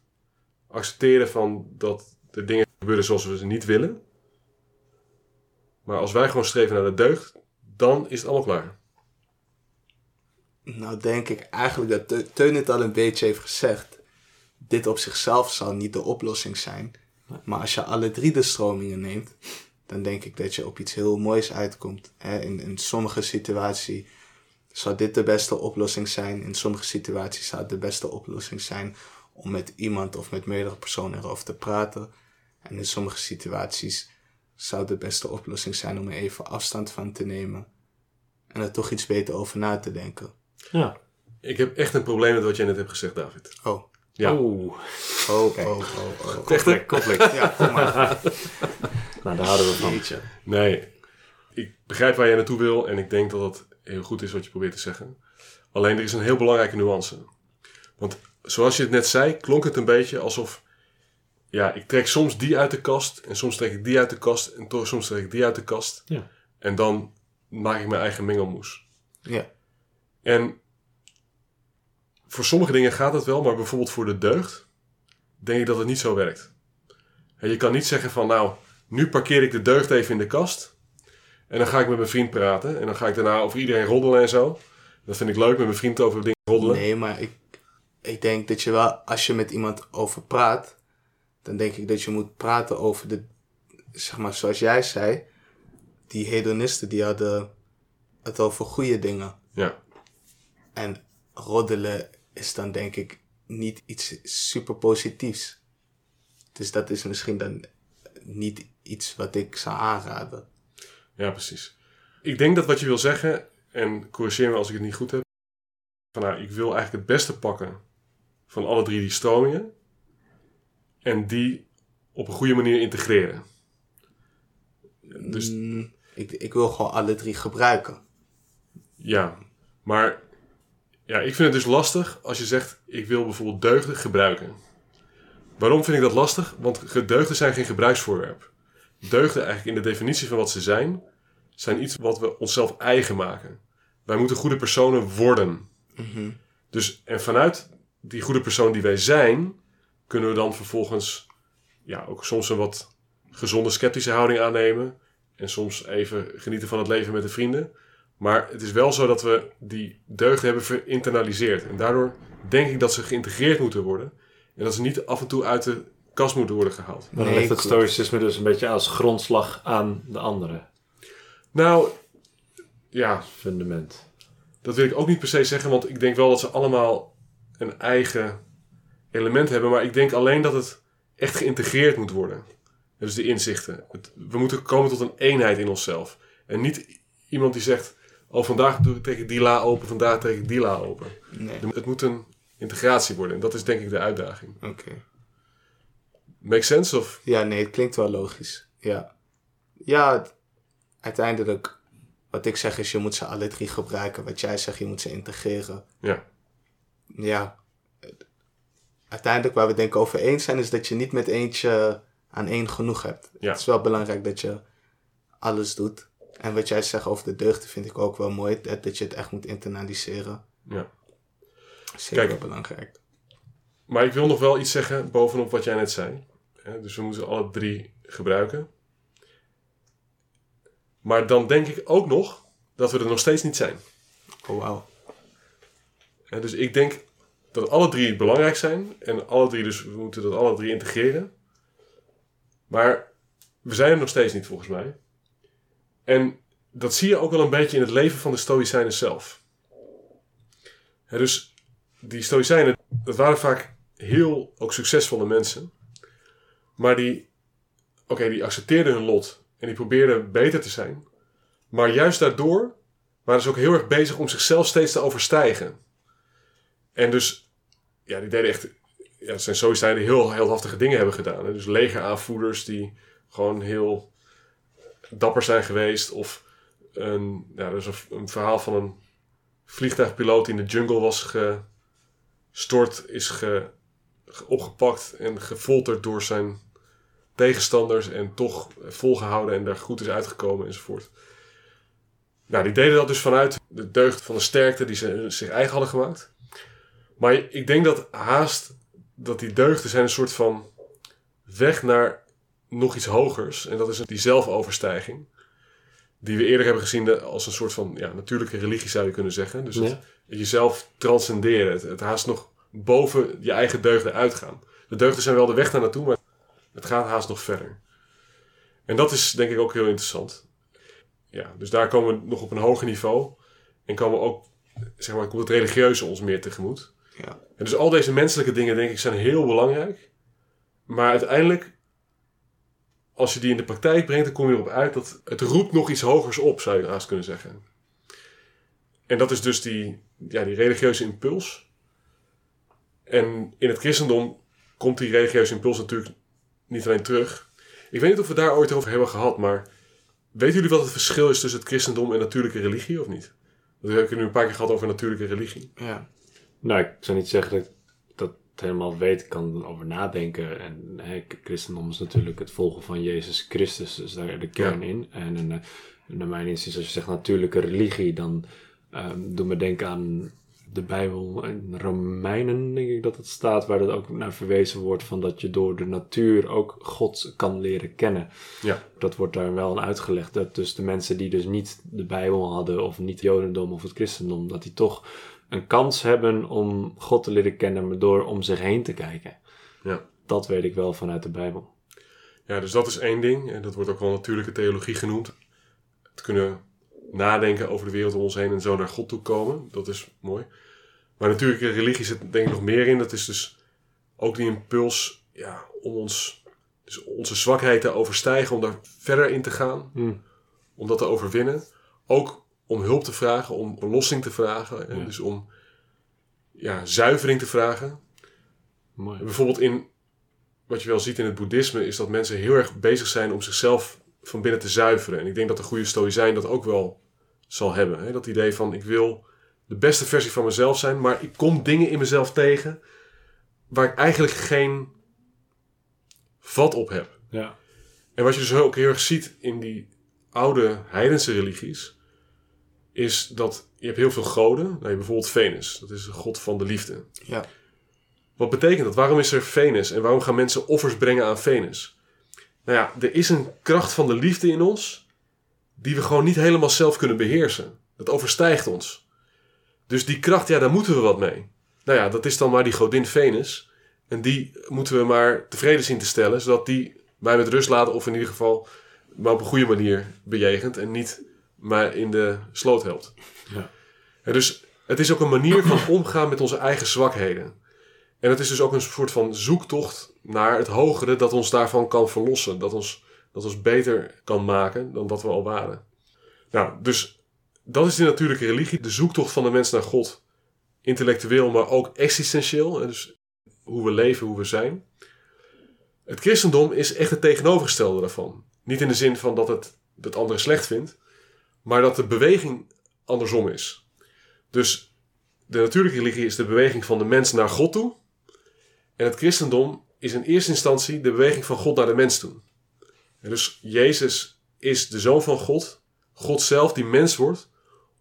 Accepteren van dat de dingen gebeuren zoals we ze niet willen. Maar als wij gewoon streven naar de deugd, dan is het allemaal klaar. Nou denk ik eigenlijk dat Te- Teun het al een beetje heeft gezegd. Dit op zichzelf zal niet de oplossing zijn. Maar als je alle drie de stromingen neemt, dan denk ik dat je op iets heel moois uitkomt. In, in sommige situaties zou dit de beste oplossing zijn. In sommige situaties zou het de beste oplossing zijn om met iemand of met meerdere personen erover te praten. En in sommige situaties zou de beste oplossing zijn om er even afstand van te nemen. En er toch iets beter over na te denken. Ja. Ik heb echt een probleem met wat jij net hebt gezegd, David. Oh, Ja. Oeh. oh, oh, oh, oh. Conflict, conflict. Ja, kom maar. nou, daar houden we van. Jeetje. Nee, ik begrijp waar jij naartoe wil en ik denk dat het heel goed is wat je probeert te zeggen. Alleen er is een heel belangrijke nuance. Want zoals je het net zei, klonk het een beetje alsof... Ja, ik trek soms die uit de kast en soms trek ik die uit de kast en toch soms trek ik die uit de kast. Ja. En dan maak ik mijn eigen mengelmoes. Ja, En voor sommige dingen gaat het wel, maar bijvoorbeeld voor de deugd denk ik dat het niet zo werkt. En je kan niet zeggen van nou, nu parkeer ik de deugd even in de kast en dan ga ik met mijn vriend praten en dan ga ik daarna over iedereen roddelen en zo. Dat vind ik leuk, met mijn vriend over dingen roddelen. nee, maar ik, ik denk dat je wel, als je met iemand over praat, dan denk ik dat je moet praten over de, zeg maar zoals jij zei, die hedonisten die hadden het over goede dingen. Ja, En roddelen is dan denk ik niet iets super positiefs. Dus dat is misschien dan niet iets wat ik zou aanraden. ja, precies. Ik denk dat wat je wil zeggen, en corrigeer me als ik het niet goed heb, van nou, ik wil eigenlijk het beste pakken van alle drie die stromingen en die op een goede manier integreren. Dus Mm, ik, ik wil gewoon alle drie gebruiken. Ja, maar ja, ik vind het dus lastig als je zegt: ik wil bijvoorbeeld deugden gebruiken. Waarom vind ik dat lastig? Want deugden zijn geen gebruiksvoorwerp. Deugden, eigenlijk in de definitie van wat ze zijn, zijn iets wat we onszelf eigen maken. Wij moeten goede personen worden. Dus, en vanuit die goede persoon die wij zijn, kunnen we dan vervolgens ja, ook soms een wat gezonde sceptische houding aannemen. En soms even genieten van het leven met de vrienden. Maar het is wel zo dat we die deugden hebben verinternaliseerd. En daardoor denk ik dat ze geïntegreerd moeten worden. En dat ze niet af en toe uit de kast moeten worden gehaald. Dan Nee, ligt het stoïcisme dus een beetje als grondslag aan de andere Nou, ja, fundament. dat wil ik ook niet per se zeggen. Want ik denk wel dat ze allemaal een eigen element hebben. Maar ik denk alleen dat het echt geïntegreerd moet worden. Dus de inzichten. Het- we moeten komen tot een eenheid in onszelf. En niet iemand die zegt... Oh, vandaag doe ik- trek ik die la open, vandaag trek ik die la open. Nee, Het moet een integratie worden. En dat is denk ik de uitdaging. oké. Make sense? Of... Ja, nee, het klinkt wel logisch. Ja. Ja, uiteindelijk, wat ik zeg is, je moet ze alle drie gebruiken. Wat jij zegt, je moet ze integreren. Ja. Ja. Uiteindelijk, waar we het denk ik over eens zijn, is dat je niet met eentje aan één genoeg hebt. Ja. Het is wel belangrijk dat je alles doet. En wat jij zegt over de deugden vind ik ook wel mooi. Dat, dat je het echt moet internaliseren. ja. Zeker Kijk. belangrijk. Maar ik wil nog wel iets zeggen bovenop wat jij net zei. Dus we moeten alle drie gebruiken. Maar dan denk ik ook nog dat we er nog steeds niet zijn. Oh, wauw. Hè, Dus ik denk dat alle drie belangrijk zijn. En alle drie, dus we moeten dat alle drie integreren. Maar we zijn er nog steeds niet volgens mij. En dat zie je ook wel een beetje in het leven van de Stoïcijnen zelf. Dus die Stoïcijnen, dat waren vaak heel ook succesvolle mensen. Maar die, oké, die accepteerden hun lot en die probeerden beter te zijn. Maar juist daardoor waren ze ook heel erg bezig om zichzelf steeds te overstijgen. En dus, ja, die deden echt, ja, het zijn sowieso die heel heldhaftige dingen hebben gedaan. Hè? Dus legeraanvoerders die gewoon heel dapper zijn geweest. Of een, ja, er is een, een verhaal van een vliegtuigpiloot die in de jungle was gestort, is ge- opgepakt en gefolterd door zijn tegenstanders en toch volgehouden en daar goed is uitgekomen enzovoort. Nou, die deden dat dus vanuit de deugd van de sterkte die ze zich eigen hadden gemaakt. Maar ik denk dat haast dat die deugden zijn een soort van weg naar nog iets hogers. En dat is die zelfoverstijging. Die we eerder hebben gezien als een soort van ja, natuurlijke religie zou je kunnen zeggen. Dus het, jezelf transcenderen. Het, het haast nog boven je eigen deugden uitgaan. De deugden zijn wel de weg daar naartoe, maar het gaat haast nog verder. En dat is denk ik ook heel interessant. Ja, dus daar komen we nog op een hoger niveau. En komen we ook, zeg maar, komt het religieuze ons meer tegemoet. Ja. En dus al deze menselijke dingen, denk ik, zijn heel belangrijk. Maar uiteindelijk, als je die in de praktijk brengt, dan kom je erop uit dat het roept nog iets hogers op, zou je haast kunnen zeggen. En dat is dus die, ja, die religieuze impuls. En in het christendom komt die religieuze impuls natuurlijk niet alleen terug. Ik weet niet of we daar ooit over hebben gehad, maar weten jullie wat het verschil is tussen het christendom en natuurlijke religie of niet? Dat heb ik nu een paar keer gehad over natuurlijke religie. Ja. Nou, ik zou niet zeggen dat ik dat helemaal weet. Ik kan erover nadenken. En hè, christendom is natuurlijk het volgen van Jezus Christus. Dus daar de kern Ja. in. En, en eh, naar mijn inziens, als je zegt natuurlijke religie, dan ehm doe me denken aan de Bijbel en Romeinen, denk ik dat het staat, waar dat ook naar verwezen wordt van dat je door de natuur ook God kan leren kennen. Ja. Dat wordt daar wel aan uitgelegd. Dat dus de mensen die dus niet de Bijbel hadden, of niet het Jodendom of het Christendom, dat die toch een kans hebben om God te leren kennen, maar door om zich heen te kijken. Ja. Dat weet ik wel vanuit de Bijbel. Ja, dus dat is één ding. En dat wordt ook wel natuurlijke theologie genoemd. Het kunnen nadenken over de wereld om ons heen en zo naar God toe komen. Dat is mooi. Maar natuurlijke religie zit denk ik nog meer in. Dat is dus ook die impuls ja, om ons, dus onze zwakheid te overstijgen, om daar verder in te gaan. Hmm. Om dat te overwinnen. Ook om hulp te vragen, om verlossing te vragen. En Ja. dus om ja, zuivering te vragen. Mooi. Bijvoorbeeld in wat je wel ziet in het boeddhisme is dat mensen heel erg bezig zijn om zichzelf van binnen te zuiveren. En ik denk dat de goede stoïcijn dat ook wel zal hebben. Hè? Dat idee van ik wil de beste versie van mezelf zijn, maar ik kom dingen in mezelf tegen waar ik eigenlijk geen vat op heb. Ja. En wat je dus ook heel erg ziet in die oude heidense religies, is dat je hebt heel veel goden. Nou, je hebt bijvoorbeeld Venus, dat is de god van de liefde. Ja. Wat betekent dat? Waarom is er Venus en waarom gaan mensen offers brengen aan Venus? Nou ja, er is een kracht van de liefde in ons die we gewoon niet helemaal zelf kunnen beheersen. Dat overstijgt ons. Dus die kracht, ja, daar moeten we wat mee. Nou ja, dat is dan maar die godin Venus. En die moeten we maar tevreden zien te stellen, zodat die mij met rust laten of in ieder geval maar op een goede manier bejegent en niet maar in de sloot helpt. Ja. En dus het is ook een manier van omgaan met onze eigen zwakheden. En het is dus ook een soort van zoektocht naar het hogere dat ons daarvan kan verlossen. Dat ons, dat ons beter kan maken dan dat we al waren. Nou, dus dat is de natuurlijke religie. De zoektocht van de mens naar God. Intellectueel, maar ook existentieel. En Dus hoe we leven, hoe we zijn. Het christendom is echt het tegenovergestelde daarvan. Niet in de zin van dat het het andere slecht vindt. Maar dat de beweging andersom is. Dus de natuurlijke religie is de beweging van de mens naar God toe. En het christendom is in eerste instantie de beweging van God naar de mens toe. En dus Jezus is de zoon van God, God zelf die mens wordt,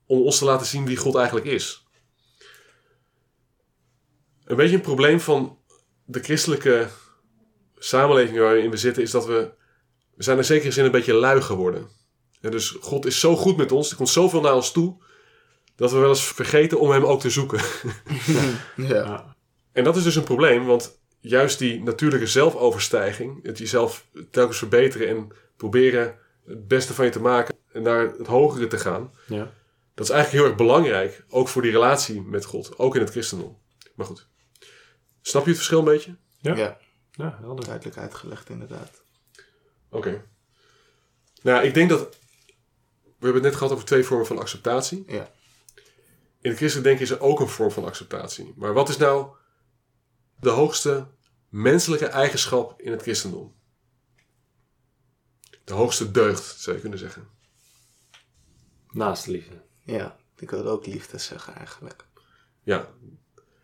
om ons te laten zien wie God eigenlijk is. Een beetje een probleem van de christelijke samenleving waarin we zitten, is dat we, we zijn in zekere zin een beetje lui geworden. En dus God is zo goed met ons, er komt zoveel naar ons toe, dat we wel eens vergeten om hem ook te zoeken. Ja. En dat is dus een probleem, want juist die natuurlijke zelfoverstijging, het jezelf telkens verbeteren en proberen het beste van je te maken en naar het hogere te gaan. Ja. Dat is eigenlijk heel erg belangrijk, ook voor die relatie met God, ook in het christendom. Maar goed, snap je het verschil een beetje? Ja. Ja, Ja, helder. duidelijk uitgelegd inderdaad. Oké. Nou, ik denk dat. We hebben het net gehad over twee vormen van acceptatie. Ja. In het christelijk denken is er ook een vorm van acceptatie. Maar wat is nou de hoogste menselijke eigenschap in het christendom? De hoogste deugd, zou je kunnen zeggen. Naast de liefde. Ja, ik wilde ook liefde zeggen eigenlijk. Ja.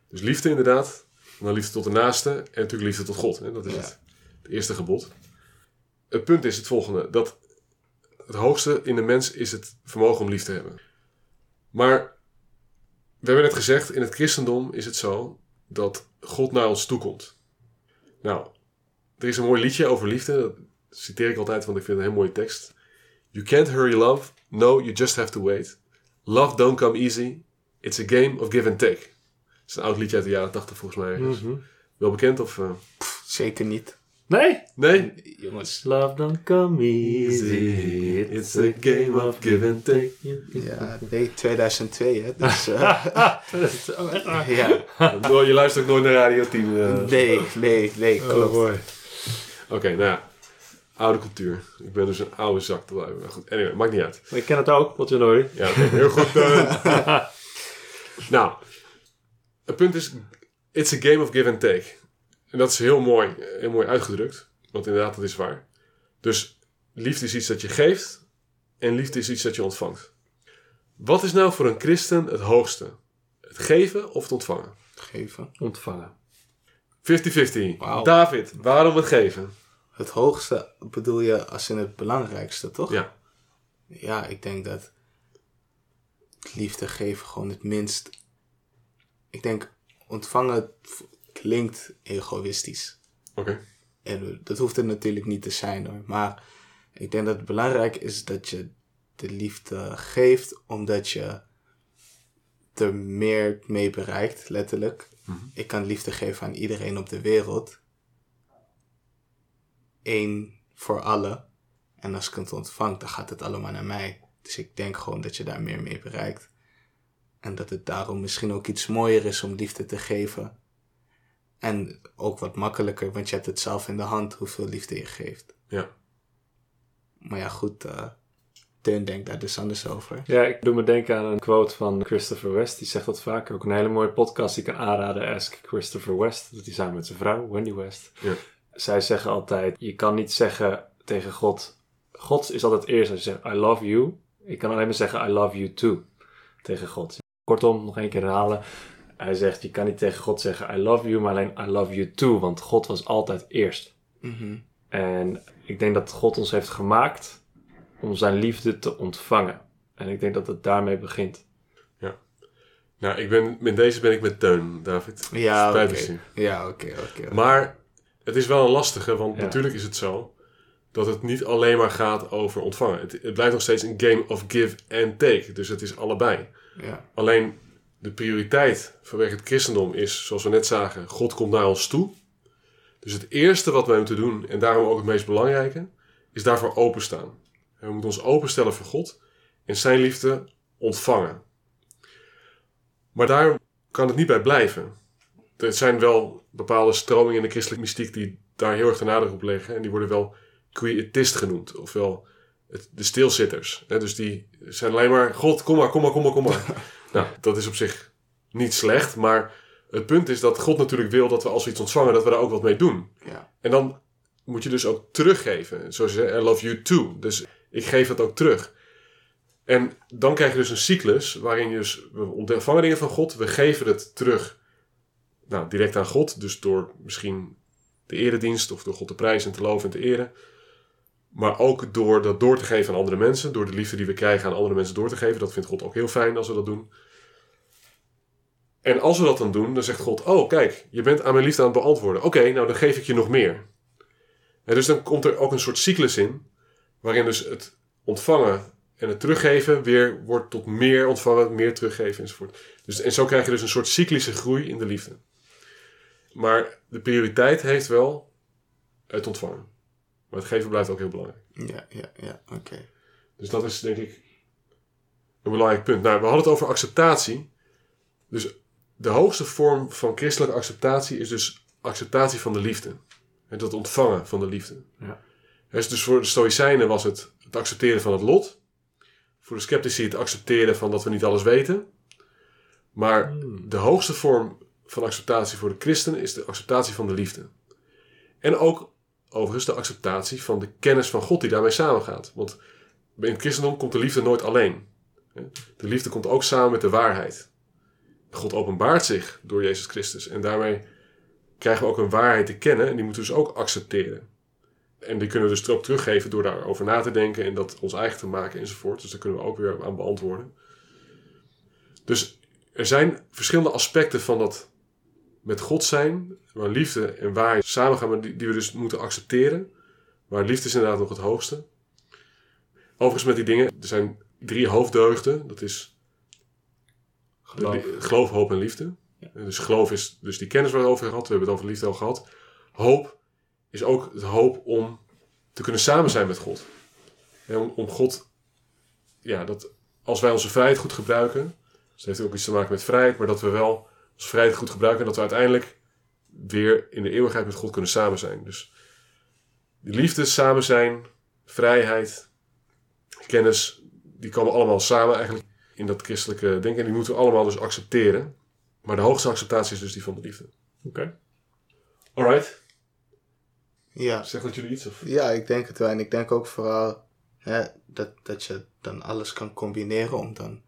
Dus liefde inderdaad. En dan liefde tot de naaste. En natuurlijk liefde tot God. Hè? Dat is Ja. het, het eerste gebod. Het punt is het volgende. Dat het hoogste in de mens is het vermogen om lief te hebben. Maar we hebben net gezegd, in het christendom is het zo dat God naar ons toekomt. Nou, er is een mooi liedje over liefde. Dat citeer ik altijd, want ik vind het een heel mooie tekst. You can't hurry love. No, you just have to wait. Love don't come easy. It's a game of give and take. Het is een oud liedje uit de jaren 80 volgens mij. Mhm. Wel bekend of... eh, Zeker niet. Nee? Nee? Jongens, Love don't come easy. It's a game of give and take. ja, nee, 2002 hè. Dus, oh, echt waar? ja, je luistert ook nooit naar Radio 10. eh. nee, nee, nee, Oh, klopt. Oké, nou ja. Oude cultuur. Ik ben dus een oude zak te blijven. Maar goed, anyway, maakt niet uit. Maar ik ken het ook, wat je nooit. Ja, heel goed. eh. nou, het punt is, it's a game of give and take. En dat is heel mooi, heel mooi uitgedrukt. Want inderdaad, dat is waar. Dus liefde is iets dat je geeft en liefde is iets dat je ontvangt. Wat is nou voor een christen het hoogste? Het geven of het ontvangen? 50-50. Geven. Ontvangen. Wauw. David, waarom het geven? Het hoogste bedoel je als in het belangrijkste, toch? Ja, Ja, ik denk dat liefde geven gewoon het minst. Ik denk ontvangen klinkt egoïstisch. oké. En dat hoeft het natuurlijk niet te zijn hoor. Maar ik denk dat het belangrijk is dat je de liefde geeft omdat je er meer mee bereikt, letterlijk. Ik kan liefde geven aan iedereen op de wereld. Eén voor allen. En als ik het ontvang, dan gaat het allemaal naar mij. Dus ik denk gewoon dat je daar meer mee bereikt. En dat het daarom misschien ook iets mooier is om liefde te geven. En ook wat makkelijker, want je hebt het zelf in de hand hoeveel liefde je geeft. Ja. Maar ja, goed, eh Teun denkt daar dus anders over. Ja, ik doe me denken aan een quote van Christopher West. Die zegt dat vaak. Ook een hele mooie podcast die ik kan aanraden. Ask Christopher West. Dat hij samen met zijn vrouw, Wendy West. Ja. Zij zeggen altijd, je kan niet zeggen tegen God... God is altijd eerst als je zegt, I love you. Je kan alleen maar zeggen, I love you too. Tegen God. Kortom, nog één keer herhalen. Hij zegt, je kan niet tegen God zeggen, I love you, maar alleen I love you too. Want God was altijd eerst. Mhm. En ik denk dat God ons heeft gemaakt om zijn liefde te ontvangen. En ik denk dat het daarmee begint. Nou, ik ben, met deze ben ik met Teun, David. Ja, Spijt oké. Ja, oké, oké. Maar het is wel een lastige, want Ja. natuurlijk is het zo dat het niet alleen maar gaat over ontvangen. Het, het blijft nog steeds een game of give and take. Dus het is allebei. Ja, Alleen de prioriteit vanwege het christendom is, zoals we net zagen, God komt naar ons toe. Dus het eerste wat wij moeten doen, en daarom ook het meest belangrijke, is daarvoor openstaan. En we moeten ons openstellen voor God en zijn liefde ontvangen. Maar daar kan het niet bij blijven. Er zijn wel bepaalde stromingen in de christelijke mystiek die daar heel erg de nadruk op leggen. En die worden wel quietist genoemd, ofwel de stilzitters. Dus die zijn alleen maar, God, kom maar, kom maar, kom maar, kom maar. nou, dat is op zich niet slecht, maar het punt is dat God natuurlijk wil dat we als we iets ontvangen, dat we daar ook wat mee doen. ja, En dan moet je dus ook teruggeven. Zoals je zegt, I love you too. Dus ik geef het ook terug. En dan krijg je dus een cyclus waarin je dus, we ontvangen dingen van God, we geven het terug. Nou, direct aan God, dus door misschien de eredienst of door God te prijzen en te loven en te eren. Maar ook door dat door te geven aan andere mensen, door de liefde die we krijgen aan andere mensen door te geven. Dat vindt God ook heel fijn als we dat doen. En als we dat dan doen, dan zegt God: Oh, kijk, je bent aan mijn liefde aan het beantwoorden. Oké, nou dan geef ik je nog meer. En dus dan komt er ook een soort cyclus in, waarin dus het ontvangen en het teruggeven weer wordt tot meer ontvangen, meer teruggeven enzovoort. Dus, en zo krijg je dus een soort cyclische groei in de liefde. Maar de prioriteit heeft wel het ontvangen. Maar het geven blijft ook heel belangrijk. Ja, ja, ja, oké. Dus dat is denk ik een belangrijk punt. Nou, we hadden het over acceptatie. Dus de hoogste vorm van christelijke acceptatie is dus acceptatie van de liefde. En dat ontvangen van de liefde. Ja. Dus dus voor de Stoïcijnen was het het accepteren van het lot. Voor de sceptici het accepteren van dat we niet alles weten. Maar de hoogste vorm van acceptatie voor de christen is de acceptatie van de liefde. En ook overigens de acceptatie van de kennis van God die daarmee samengaat. Want in het christendom komt de liefde nooit alleen. De liefde komt ook samen met de waarheid. God openbaart zich door Jezus Christus. En daarmee krijgen we ook een waarheid te kennen. En die moeten we dus ook accepteren. En die kunnen we dus erop teruggeven door daarover na te denken. En dat ons eigen te maken enzovoort. Dus daar kunnen we ook weer aan beantwoorden. Dus er zijn verschillende aspecten van dat met God zijn. Waar liefde en waarheid samen gaan. maar Die, die we dus moeten accepteren. Maar liefde is inderdaad nog het hoogste. Overigens met die dingen. Er zijn drie hoofddeugden. Dat is Geloof. hoop en liefde. Dus geloof is dus die kennis waar we het over gehad. We hebben het over liefde al gehad. Hoop is ook het hoop om te kunnen samen zijn met God. En om, om God, ja, dat als wij onze vrijheid goed gebruiken, dus dat heeft ook iets te maken met vrijheid, maar dat we wel onze vrijheid goed gebruiken en dat we uiteindelijk weer in de eeuwigheid met God kunnen samen zijn. Dus die liefde, samen zijn, vrijheid, kennis, die komen allemaal samen eigenlijk in dat christelijke denken. En die moeten we allemaal dus accepteren. Maar de hoogste acceptatie is dus die van de liefde. Oké. Alright. Ja. Zegt dat jullie iets? Of? ja, ik denk het wel. En ik denk ook vooral hè, dat, dat je dan alles kan combineren om dan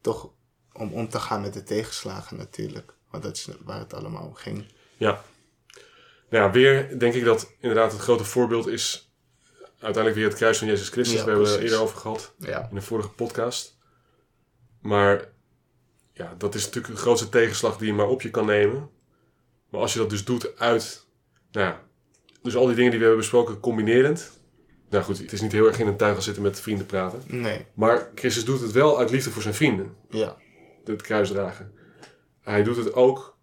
toch om om te gaan met de tegenslagen natuurlijk. Want dat is waar het allemaal om ging. Ja. Nou ja, weer denk ik dat inderdaad het grote voorbeeld is uiteindelijk weer het kruis van Jezus Christus. Ja, we hebben het er eerder over gehad Ja. in de vorige podcast. Maar ja, dat is natuurlijk de grootste tegenslag die je maar op je kan nemen. Maar als je dat dus doet uit, nou ja, dus al die dingen die we hebben besproken combinerend. Nou goed, het is niet heel erg in een tuin gaan zitten met vrienden praten. Nee. Maar Christus doet het wel uit liefde voor zijn vrienden. Ja. het kruis dragen. Hij doet het ook.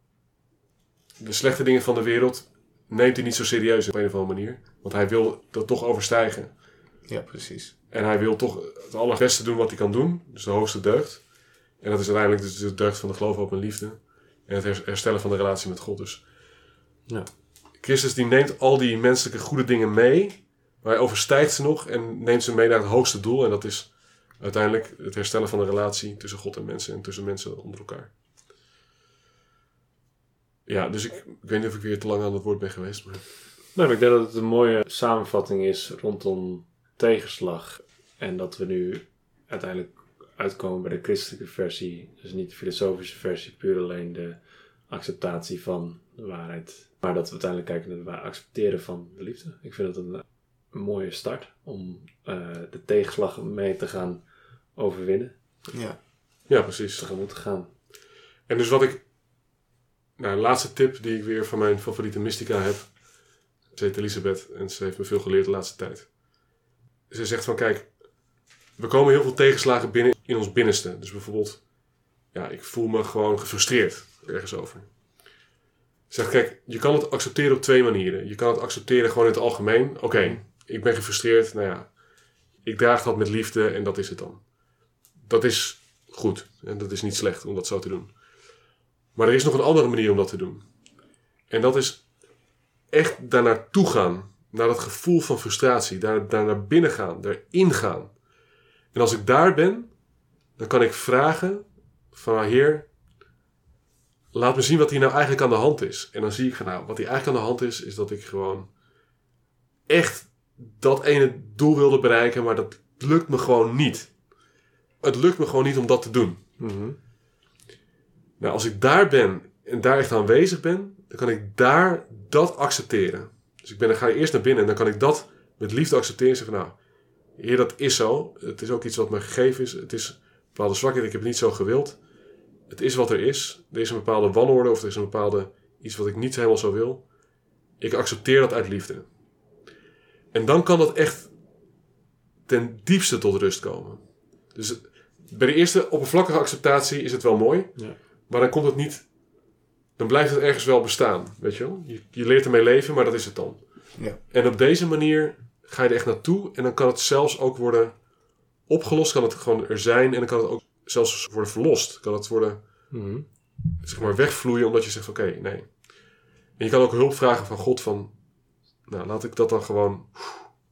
De slechte dingen van de wereld neemt hij niet zo serieus op een of andere manier. Want hij wil dat toch overstijgen. Ja, precies. En hij wil toch het allerbeste doen wat hij kan doen. Dus de hoogste deugd. En dat is uiteindelijk dus de deugd van de geloof, hoop en liefde. En het her- herstellen van de relatie met God. Dus Ja. Christus die neemt al die menselijke goede dingen mee. Maar hij overstijgt ze nog en neemt ze mee naar het hoogste doel. En dat is uiteindelijk het herstellen van de relatie tussen God en mensen. En tussen mensen onder elkaar. Ja, dus ik, ik weet niet of ik weer te lang aan het woord ben geweest. Maar... Nee, maar ik denk dat het een mooie samenvatting is rondom tegenslag. En dat we nu uiteindelijk uitkomen bij de christelijke versie. Dus niet de filosofische versie, puur alleen de acceptatie van de waarheid. Maar dat we uiteindelijk kijken naar het accepteren van de liefde. Ik vind het een, een mooie start om eh, de tegenslag mee te gaan overwinnen. Ja. Ja, precies. Tegemoet te gaan. En dus wat ik... Nou, de laatste tip die ik weer van mijn favoriete mystica heb. Ze heet Elisabeth en ze heeft me veel geleerd de laatste tijd. Ze zegt van, kijk, we komen heel veel tegenslagen binnen in ons binnenste. Dus bijvoorbeeld, ja, ik voel me gewoon gefrustreerd ergens over. Ze zegt, kijk, je kan het accepteren op twee manieren. Je kan het accepteren gewoon in het algemeen. Oké, ik ben gefrustreerd, nou ja, ik draag dat met liefde en dat is het dan. Dat is goed en dat is niet slecht om dat zo te doen. Maar er is nog een andere manier om dat te doen. En dat is echt daar naartoe gaan. Naar dat gevoel van frustratie. Daar, daar naar binnen gaan. Daarin gaan. En als ik daar ben, dan kan ik vragen van Heer, laat me zien wat hier nou eigenlijk aan de hand is. En dan zie ik van nou, wat hier eigenlijk aan de hand is, is dat ik gewoon echt dat ene doel wilde bereiken, maar dat lukt me gewoon niet. Het lukt me gewoon niet om dat te doen. Mhm. Nou, als ik daar ben en daar echt aanwezig ben, dan kan ik daar dat accepteren. Dus ik ben, dan ga je eerst naar binnen en dan kan ik dat met liefde accepteren. En zeggen van, nou, heer, dat is zo. Het is ook iets wat me gegeven is. Het is bepaalde zwakheid. Ik heb het niet zo gewild. Het is wat er is. Er is een bepaalde wanorde of er is een bepaalde iets wat ik niet helemaal zo wil. Ik accepteer dat uit liefde. En dan kan dat echt ten diepste tot rust komen. Dus bij de eerste oppervlakkige acceptatie is het wel mooi. Ja. Maar dan komt het niet. Dan blijft het ergens wel bestaan. Weet je wel? Je, je leert ermee leven, maar dat is het dan. Ja. En op deze manier ga je er echt naartoe. En dan kan het zelfs ook worden opgelost. Kan het gewoon er zijn. En dan kan het ook zelfs worden verlost. Kan het worden, Mhm. zeg maar, wegvloeien. Omdat je zegt, oké, nee. En je kan ook hulp vragen van God van... Nou, laat ik dat dan gewoon...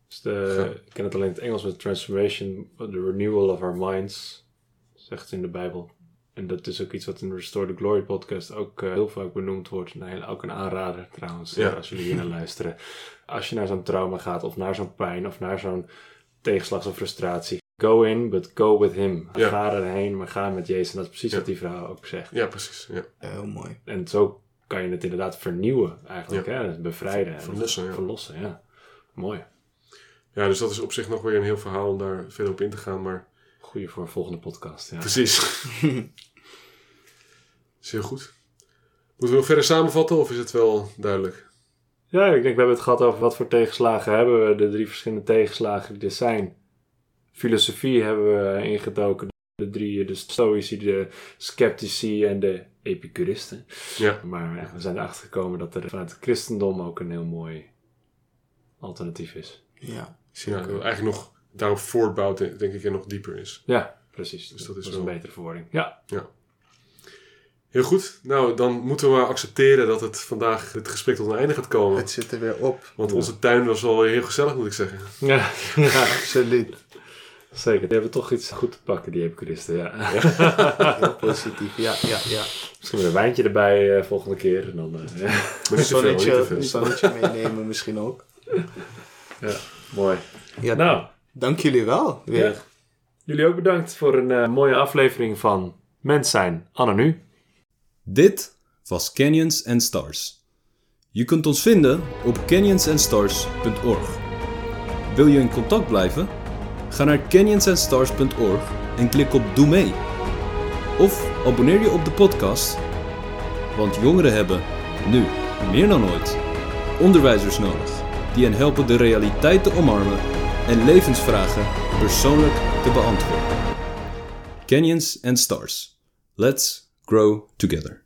Dus de, ik ken het alleen in het Engels met transformation, the renewal of our minds, zegt het in de Bijbel. En dat is ook iets wat in de Restore the Glory podcast ook eh, heel vaak benoemd wordt. Nee, ook een aanrader trouwens, Ja. als jullie hier naar luisteren. Als je naar zo'n trauma gaat, of naar zo'n pijn, of naar zo'n tegenslag of frustratie. Go in, but go with him. Ja. Ga erheen, maar ga met Jezus. En dat is precies Ja. wat die vrouw ook zegt. Ja, precies. Ja. Heel mooi. En zo kan je het inderdaad vernieuwen eigenlijk. Hè? Bevrijden. en Verlossen, ja. Verlossen, ja. Mooi. ja, dus dat is op zich nog weer een heel verhaal om daar verder op in te gaan. Maar Goeie voor een volgende podcast. Ja. precies. is heel goed. Moeten we nog verder samenvatten of is het wel duidelijk? Ja, ik denk we hebben het gehad over wat voor tegenslagen hebben we. De drie verschillende tegenslagen die er zijn. Filosofie hebben we ingedoken. De drie, de stoïci, de sceptici en de epicuristen. Ja. Maar ja, we zijn erachter gekomen dat er vanuit het christendom ook een heel mooi alternatief is. Ja, Ja, eigenlijk nog daarop voortbouwt, denk ik, en nog dieper is. Ja, precies. Dus dat is een betere verwoording. Ja, Heel goed. Nou, dan moeten we maar accepteren dat het vandaag het gesprek tot een einde gaat komen. Het zit er weer op. Want onze tuin was wel heel gezellig, moet ik zeggen. ja, ja Absoluut. Zeker. Die hebben toch iets goed te pakken, die epicuristen. Ja. Heel positief. Ja, ja, ja. Misschien weer een wijntje erbij eh, volgende keer. En dan, eh, ja. Zonnetje, veel. een zonnetje meenemen misschien ook. Mooi. Ja, Nou, dank jullie wel. Weer. Ja. Jullie ook bedankt voor een eh, mooie aflevering van Mens zijn anno nu. Dit was Canyons and Stars. Je kunt ons vinden op canyonsandstars.org. Wil je in contact blijven? Ga naar canyonsandstars.org en klik op Doe mee. Of abonneer je op de podcast, want jongeren hebben, nu meer dan ooit, onderwijzers nodig die hen helpen de realiteit te omarmen en levensvragen persoonlijk te beantwoorden. Canyons and Stars. Let's grow together.